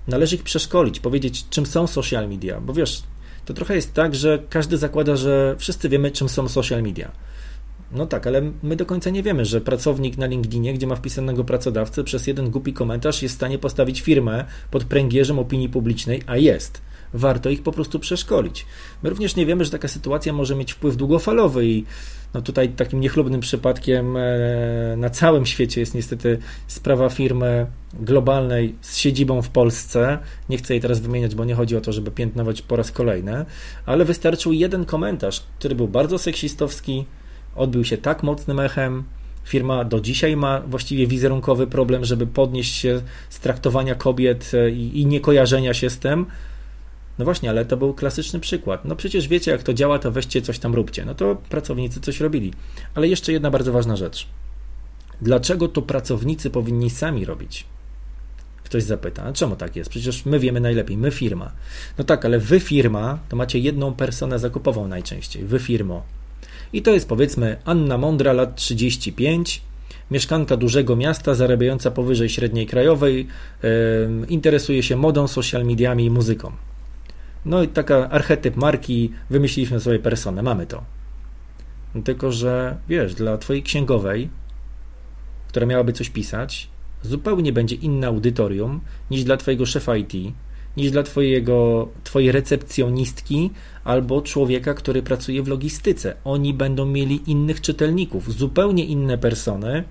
Speaker 1: Należy ich przeszkolić, powiedzieć czym są social media, bo wiesz, to trochę jest tak, że każdy zakłada, że wszyscy wiemy czym są social media. No tak, ale my do końca nie wiemy, że pracownik na LinkedInie, gdzie ma wpisanego pracodawcę, przez jeden głupi komentarz jest w stanie postawić firmę pod pręgierzem opinii publicznej, a jest warto ich po prostu przeszkolić. My również nie wiemy, że taka sytuacja może mieć wpływ długofalowy i no tutaj takim niechlubnym przypadkiem e, na całym świecie jest niestety sprawa firmy globalnej z siedzibą w Polsce. Nie chcę jej teraz wymieniać, bo nie chodzi o to, żeby piętnować po raz kolejny, ale wystarczył jeden komentarz, który był bardzo seksistowski, odbił się tak mocnym echem, Firma do dzisiaj ma właściwie wizerunkowy problem, żeby podnieść się z traktowania kobiet e, i, i niekojarzenia się z tym, no właśnie, ale to był klasyczny przykład. No przecież wiecie, jak to działa, to weźcie coś tam róbcie. No to pracownicy coś robili. Ale jeszcze jedna bardzo ważna rzecz. Dlaczego to pracownicy powinni sami robić? Ktoś zapyta, a czemu tak jest? Przecież my wiemy najlepiej, my firma. No tak, ale wy firma to macie jedną personę zakupową najczęściej, wy firmo. I to jest powiedzmy Anna Mądra, lat 35, mieszkanka dużego miasta, zarabiająca powyżej średniej krajowej, yy, interesuje się modą, social mediami i muzyką. No i taka archetyp marki, wymyśliliśmy sobie personę, mamy to. Tylko, że wiesz, dla twojej księgowej, która miałaby coś pisać, zupełnie będzie inne audytorium niż dla twojego szefa IT, niż dla twojego, twojej recepcjonistki albo człowieka, który pracuje w logistyce. Oni będą mieli innych czytelników, zupełnie inne persony,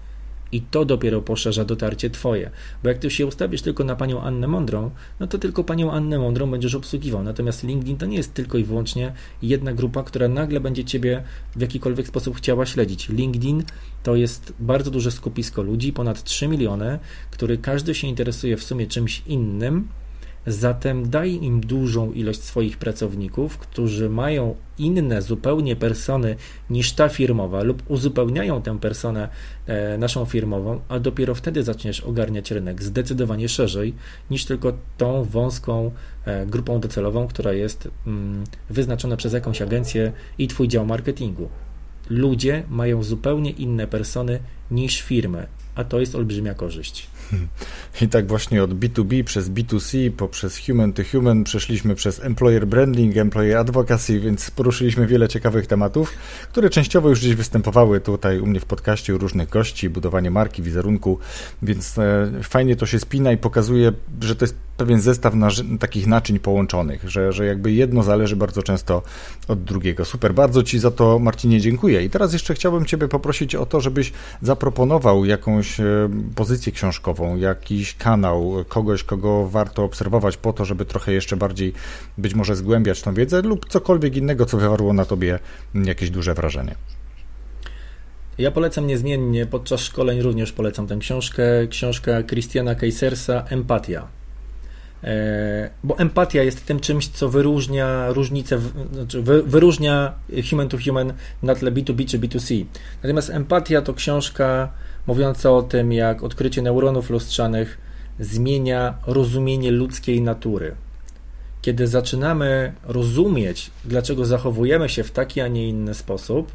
Speaker 1: i to dopiero poszerza dotarcie Twoje. Bo jak Ty się ustawisz tylko na panią Annę Mądrą, no to tylko panią Annę Mądrą będziesz obsługiwał. Natomiast LinkedIn to nie jest tylko i wyłącznie jedna grupa, która nagle będzie Ciebie w jakikolwiek sposób chciała śledzić. LinkedIn to jest bardzo duże skupisko ludzi, ponad 3 miliony, który każdy się interesuje w sumie czymś innym, Zatem daj im dużą ilość swoich pracowników, którzy mają inne zupełnie persony niż ta firmowa lub uzupełniają tę personę e, naszą firmową, a dopiero wtedy zaczniesz ogarniać rynek zdecydowanie szerzej niż tylko tą wąską e, grupą docelową, która jest mm, wyznaczona przez jakąś agencję i twój dział marketingu. Ludzie mają zupełnie inne persony niż firmy, a to jest olbrzymia korzyść.
Speaker 3: I tak właśnie od B2B przez B2C poprzez human to human przeszliśmy przez employer branding, employer advocacy, więc poruszyliśmy wiele ciekawych tematów, które częściowo już gdzieś występowały tutaj u mnie w podcaście u różnych gości, budowanie marki, wizerunku, więc e, fajnie to się spina i pokazuje, że to jest pewien zestaw takich naczyń połączonych, że, że jakby jedno zależy bardzo często od drugiego. Super, bardzo Ci za to Marcinie dziękuję. I teraz jeszcze chciałbym Ciebie poprosić o to, żebyś zaproponował jakąś e, pozycję książkową, jakiś kanał, kogoś, kogo warto obserwować po to, żeby trochę jeszcze bardziej być może zgłębiać tą wiedzę lub cokolwiek innego, co wywarło na Tobie jakieś duże wrażenie.
Speaker 1: Ja polecam niezmiennie, podczas szkoleń również polecam tę książkę, książka Christiana Keisersa Empatia. E, bo empatia jest tym czymś, co wyróżnia różnicę, znaczy wyróżnia human to human na tle B2B czy B2C. Natomiast empatia to książka mówiąca o tym, jak odkrycie neuronów lustrzanych zmienia rozumienie ludzkiej natury. Kiedy zaczynamy rozumieć, dlaczego zachowujemy się w taki, a nie inny sposób,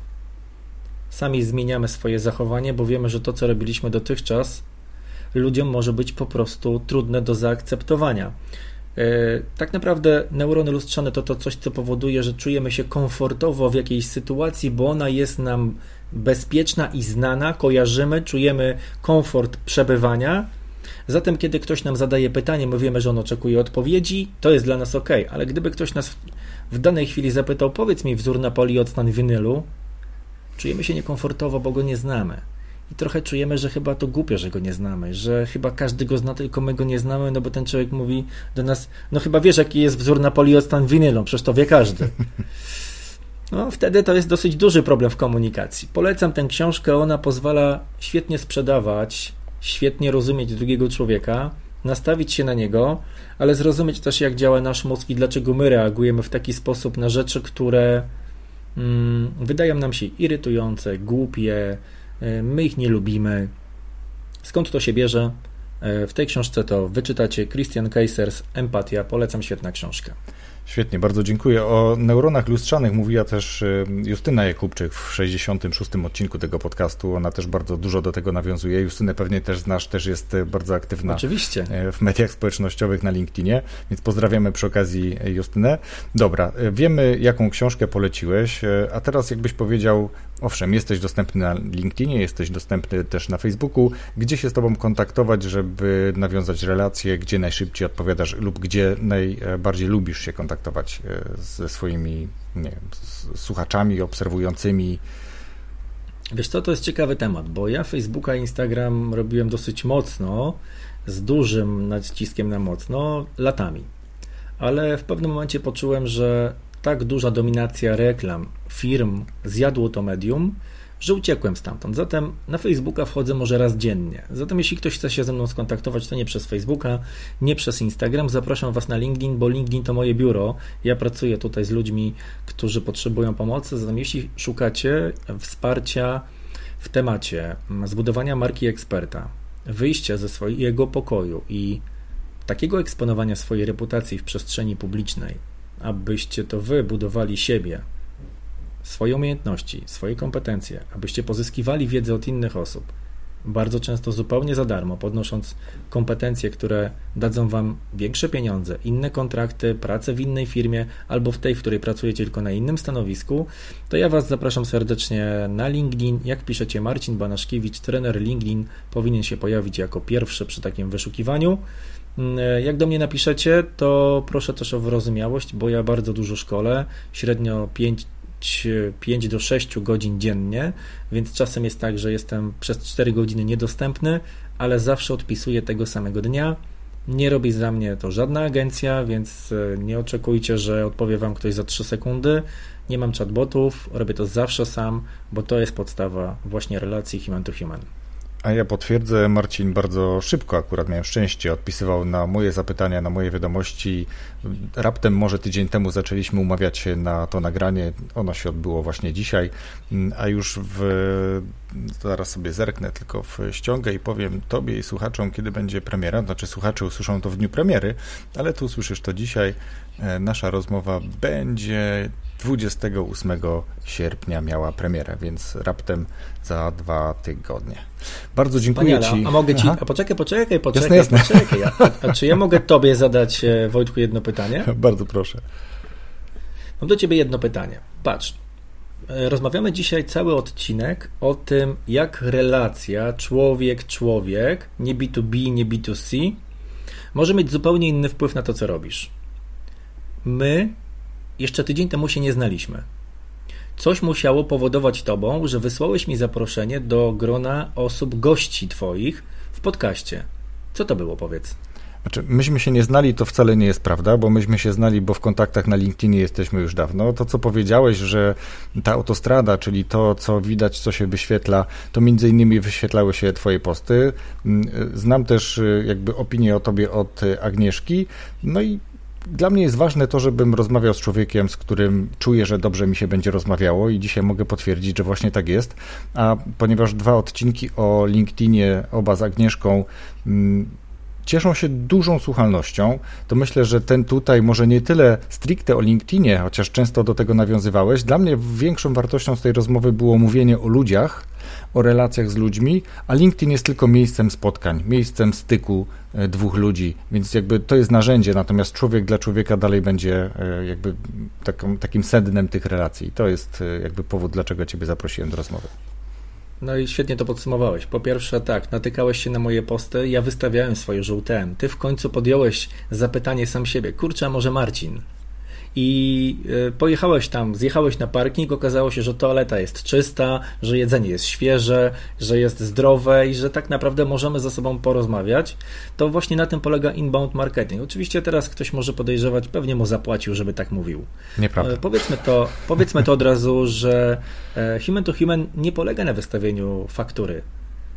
Speaker 1: sami zmieniamy swoje zachowanie, bo wiemy, że to, co robiliśmy dotychczas, ludziom może być po prostu trudne do zaakceptowania. E, tak naprawdę neurony lustrzane to to coś, co powoduje, że czujemy się komfortowo w jakiejś sytuacji, bo ona jest nam bezpieczna i znana, kojarzymy, czujemy komfort przebywania. Zatem, kiedy ktoś nam zadaje pytanie, my wiemy, że on oczekuje odpowiedzi, to jest dla nas ok, ale gdyby ktoś nas w danej chwili zapytał, powiedz mi wzór Napoli od stan winylu, czujemy się niekomfortowo, bo go nie znamy i trochę czujemy, że chyba to głupio, że go nie znamy, że chyba każdy go zna, tylko my go nie znamy, no bo ten człowiek mówi do nas, no chyba wiesz, jaki jest wzór Napoli od stan winylą, przecież to wie każdy. No, wtedy to jest dosyć duży problem w komunikacji. Polecam tę książkę, ona pozwala świetnie sprzedawać, świetnie rozumieć drugiego człowieka, nastawić się na niego, ale zrozumieć też, jak działa nasz mózg i dlaczego my reagujemy w taki sposób na rzeczy, które mm, wydają nam się irytujące, głupie, my ich nie lubimy. Skąd to się bierze? E, w tej książce to wyczytacie Christian Kaisers Empatia. Polecam, świetna książka.
Speaker 3: Świetnie, bardzo dziękuję. O neuronach lustrzanych mówiła też y, Justyna Jakubczyk w 66. odcinku tego podcastu. Ona też bardzo dużo do tego nawiązuje. Justynę pewnie też znasz, też jest bardzo aktywna
Speaker 1: Oczywiście.
Speaker 3: W mediach społecznościowych na LinkedInie, więc pozdrawiamy przy okazji Justynę. Dobra, wiemy jaką książkę poleciłeś, a teraz jakbyś powiedział, owszem, jesteś dostępny na LinkedInie, jesteś dostępny też na Facebooku, gdzie się z Tobą kontaktować, żeby nawiązać relacje, gdzie najszybciej odpowiadasz lub gdzie najbardziej lubisz się kontaktować e, ze swoimi nie wiem, słuchaczami, obserwującymi.
Speaker 1: Wiesz co, to jest ciekawy temat, bo ja Facebooka i Instagram robiłem dosyć mocno, z dużym naciskiem na mocno, latami. Ale w pewnym momencie poczułem, że tak duża dominacja reklam, firm zjadło to medium, że uciekłem stamtąd. Zatem na Facebooka wchodzę może raz dziennie. Zatem jeśli ktoś chce się ze mną skontaktować, to nie przez Facebooka, nie przez Instagram, zapraszam Was na LinkedIn, bo LinkedIn to moje biuro. Ja pracuję tutaj z ludźmi, którzy potrzebują pomocy. Zatem jeśli szukacie wsparcia w temacie zbudowania marki eksperta, wyjścia ze swojego pokoju i takiego eksponowania swojej reputacji w przestrzeni publicznej, abyście to wy budowali siebie, swoje umiejętności, swoje kompetencje, abyście pozyskiwali wiedzę od innych osób, bardzo często zupełnie za darmo, podnosząc kompetencje, które dadzą Wam większe pieniądze, inne kontrakty, pracę w innej firmie albo w tej, w której pracujecie tylko na innym stanowisku, to ja Was zapraszam serdecznie na LinkedIn. Jak piszecie Marcin Banaszkiewicz, trener LinkedIn powinien się pojawić jako pierwszy przy takim wyszukiwaniu. Jak do mnie napiszecie, to proszę też o wyrozumiałość, bo ja bardzo dużo szkole, średnio 5 5 do 6 godzin dziennie, więc czasem jest tak, że jestem przez 4 godziny niedostępny, ale zawsze odpisuję tego samego dnia. Nie robi za mnie to żadna agencja, więc e, nie oczekujcie, że odpowie Wam ktoś za 3 sekundy. Nie mam chatbotów, robię to zawsze sam, bo to jest podstawa właśnie relacji human to human.
Speaker 3: A ja potwierdzę, Marcin bardzo szybko akurat miałem szczęście, odpisywał na moje zapytania, na moje wiadomości. Raptem może tydzień temu zaczęliśmy umawiać się na to nagranie. Ono się odbyło właśnie dzisiaj, a już w zaraz sobie zerknę tylko w ściągę i powiem tobie i słuchaczom, kiedy będzie premiera. Znaczy słuchacze usłyszą to w dniu premiery, ale tu usłyszysz to dzisiaj. E, nasza rozmowa będzie 28 sierpnia miała premierę, więc raptem za dwa tygodnie. Bardzo dziękuję Ci.
Speaker 1: A mogę Ci. A poczekaj, poczekaj, poczekaj, jasne, jasne. poczekaj. A, a, czy ja mogę Tobie zadać, e, Wojtku, jedno pytanie? [laughs]
Speaker 3: Bardzo proszę.
Speaker 1: Mam do Ciebie jedno pytanie. Patrz. E, rozmawiamy dzisiaj cały odcinek o tym, jak relacja człowiek-człowiek, nie B2B, nie B2C, może mieć zupełnie inny wpływ na to, co robisz. My jeszcze tydzień temu się nie znaliśmy. Coś musiało powodować tobą, że wysłałeś mi zaproszenie do grona osób, gości twoich w podcaście. Co to było, powiedz?
Speaker 3: Znaczy, myśmy się nie znali, to wcale nie jest prawda, bo myśmy się znali, bo w kontaktach na LinkedInie jesteśmy już dawno. To, co powiedziałeś, że ta autostrada, czyli to, co widać, co się wyświetla, to między innymi wyświetlały się Twoje posty. Mm, znam też y, jakby opinię o Tobie od Agnieszki, no i dla mnie jest ważne to, żebym rozmawiał z człowiekiem, z którym czuję, że dobrze mi się będzie rozmawiało i dzisiaj mogę potwierdzić, że właśnie tak jest. A ponieważ dwa odcinki o LinkedInie, oba z Agnieszką, mm, cieszą się dużą słuchalnością, to myślę, że ten tutaj może nie tyle stricte o LinkedInie, chociaż często do tego nawiązywałeś. Dla mnie większą wartością z tej rozmowy było mówienie o ludziach, o relacjach z ludźmi, a LinkedIn jest tylko miejscem spotkań, miejscem styku e, dwóch ludzi, więc jakby to jest narzędzie, natomiast człowiek dla człowieka dalej będzie e, jakby takim sednem tych relacji. To jest e, jakby powód, dlaczego Ciebie zaprosiłem do rozmowy.
Speaker 1: No i świetnie to podsumowałeś. Po pierwsze, tak, natykałeś się na moje posty, ja wystawiałem swoje żółte. Ty w końcu podjąłeś zapytanie sam siebie. Kurczę, a może Marcin? I e, pojechałeś tam, zjechałeś na parking, okazało się, że toaleta jest czysta, że jedzenie jest świeże, że jest zdrowe i że tak naprawdę możemy ze sobą porozmawiać, to właśnie na tym polega inbound marketing. Oczywiście teraz ktoś może podejrzewać, pewnie mu zapłacił, żeby tak mówił.
Speaker 3: Nieprawda.
Speaker 1: E, powiedzmy to, powiedzmy to od razu, że e, human to human nie polega na wystawieniu faktury.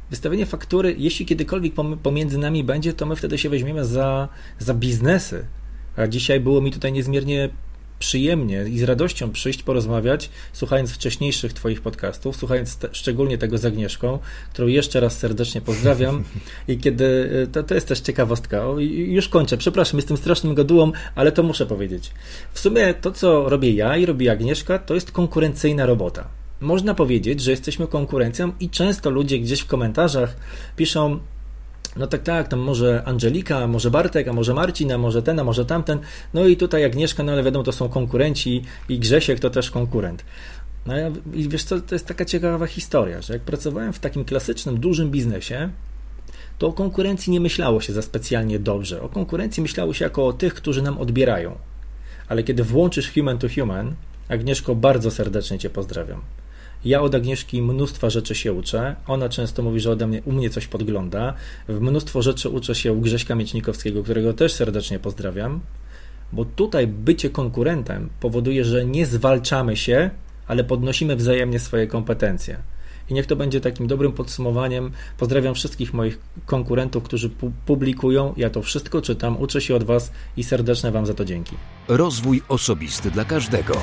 Speaker 1: Wystawienie faktury, jeśli kiedykolwiek pomiędzy nami będzie, to my wtedy się weźmiemy za, za biznesy. A dzisiaj było mi tutaj niezmiernie przyjemnie i z radością przyjść, porozmawiać, słuchając wcześniejszych Twoich podcastów, słuchając te, szczególnie tego z Agnieszką, którą jeszcze raz serdecznie pozdrawiam. [laughs] I kiedy, e, to, to jest też ciekawostka, o, już kończę, przepraszam, jestem strasznym gadułą, ale to muszę powiedzieć. W sumie to, co robię ja i robi Agnieszka, to jest konkurencyjna robota. Można powiedzieć, że jesteśmy konkurencją i często ludzie gdzieś w komentarzach piszą, no tak, tak, tam może Angelika, może Bartek, a może Marcin, a może ten, a może tamten. No i tutaj Agnieszka, no ale wiadomo, to są konkurenci i Grzesiek to też konkurent. No i wiesz co, to jest taka ciekawa historia, że jak pracowałem w takim klasycznym, dużym biznesie, to o konkurencji nie myślało się za specjalnie dobrze. O konkurencji myślało się jako o tych, którzy nam odbierają. Ale kiedy włączysz human to human, Agnieszko, bardzo serdecznie Cię pozdrawiam. Ja od Agnieszki mnóstwa rzeczy się uczę. Ona często mówi, że ode mnie, u mnie coś podgląda. W mnóstwo rzeczy uczę się u Grześka Miecznikowskiego, którego też serdecznie pozdrawiam. Bo tutaj bycie konkurentem powoduje, że nie zwalczamy się, ale podnosimy wzajemnie swoje kompetencje. I niech to będzie takim dobrym podsumowaniem. Pozdrawiam wszystkich moich konkurentów, którzy pu publikują. Ja to wszystko czytam, uczę się od Was i serdeczne Wam za to dzięki.
Speaker 2: Rozwój osobisty dla każdego.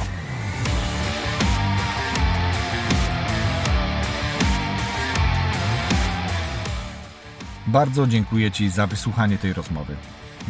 Speaker 3: Bardzo dziękuję Ci za wysłuchanie tej rozmowy.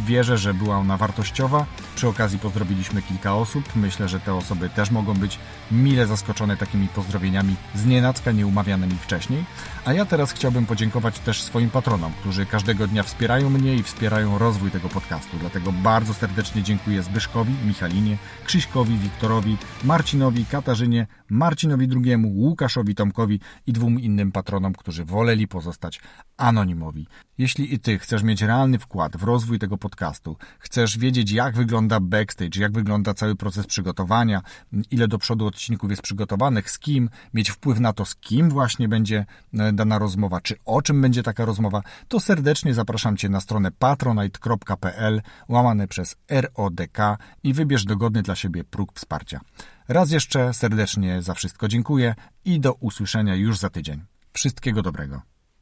Speaker 3: Wierzę, że była ona wartościowa. Przy okazji pozdrowiliśmy kilka osób. Myślę, że te osoby też mogą być mile zaskoczone takimi pozdrowieniami z nienacka nieumawianymi wcześniej. A ja teraz chciałbym podziękować też swoim patronom, którzy każdego dnia wspierają mnie i wspierają rozwój tego podcastu. Dlatego bardzo serdecznie dziękuję Zbyszkowi, Michalinie, Krzyśkowi, Wiktorowi, Marcinowi, Katarzynie, Marcinowi II, Łukaszowi Tomkowi i dwóm innym patronom, którzy woleli pozostać anonimowi. Jeśli i Ty chcesz mieć realny wkład w rozwój tego podcastu, chcesz wiedzieć jak wygląda backstage, jak wygląda cały proces przygotowania, ile do przodu odcinków jest przygotowanych, z kim, mieć wpływ na to, z kim właśnie będzie e, dana rozmowa, czy o czym będzie taka rozmowa, to serdecznie zapraszam Cię na stronę patronite.pl łamane przez RODK i wybierz dogodny dla siebie próg wsparcia. Raz jeszcze serdecznie za wszystko dziękuję i do usłyszenia już za tydzień. Wszystkiego dobrego.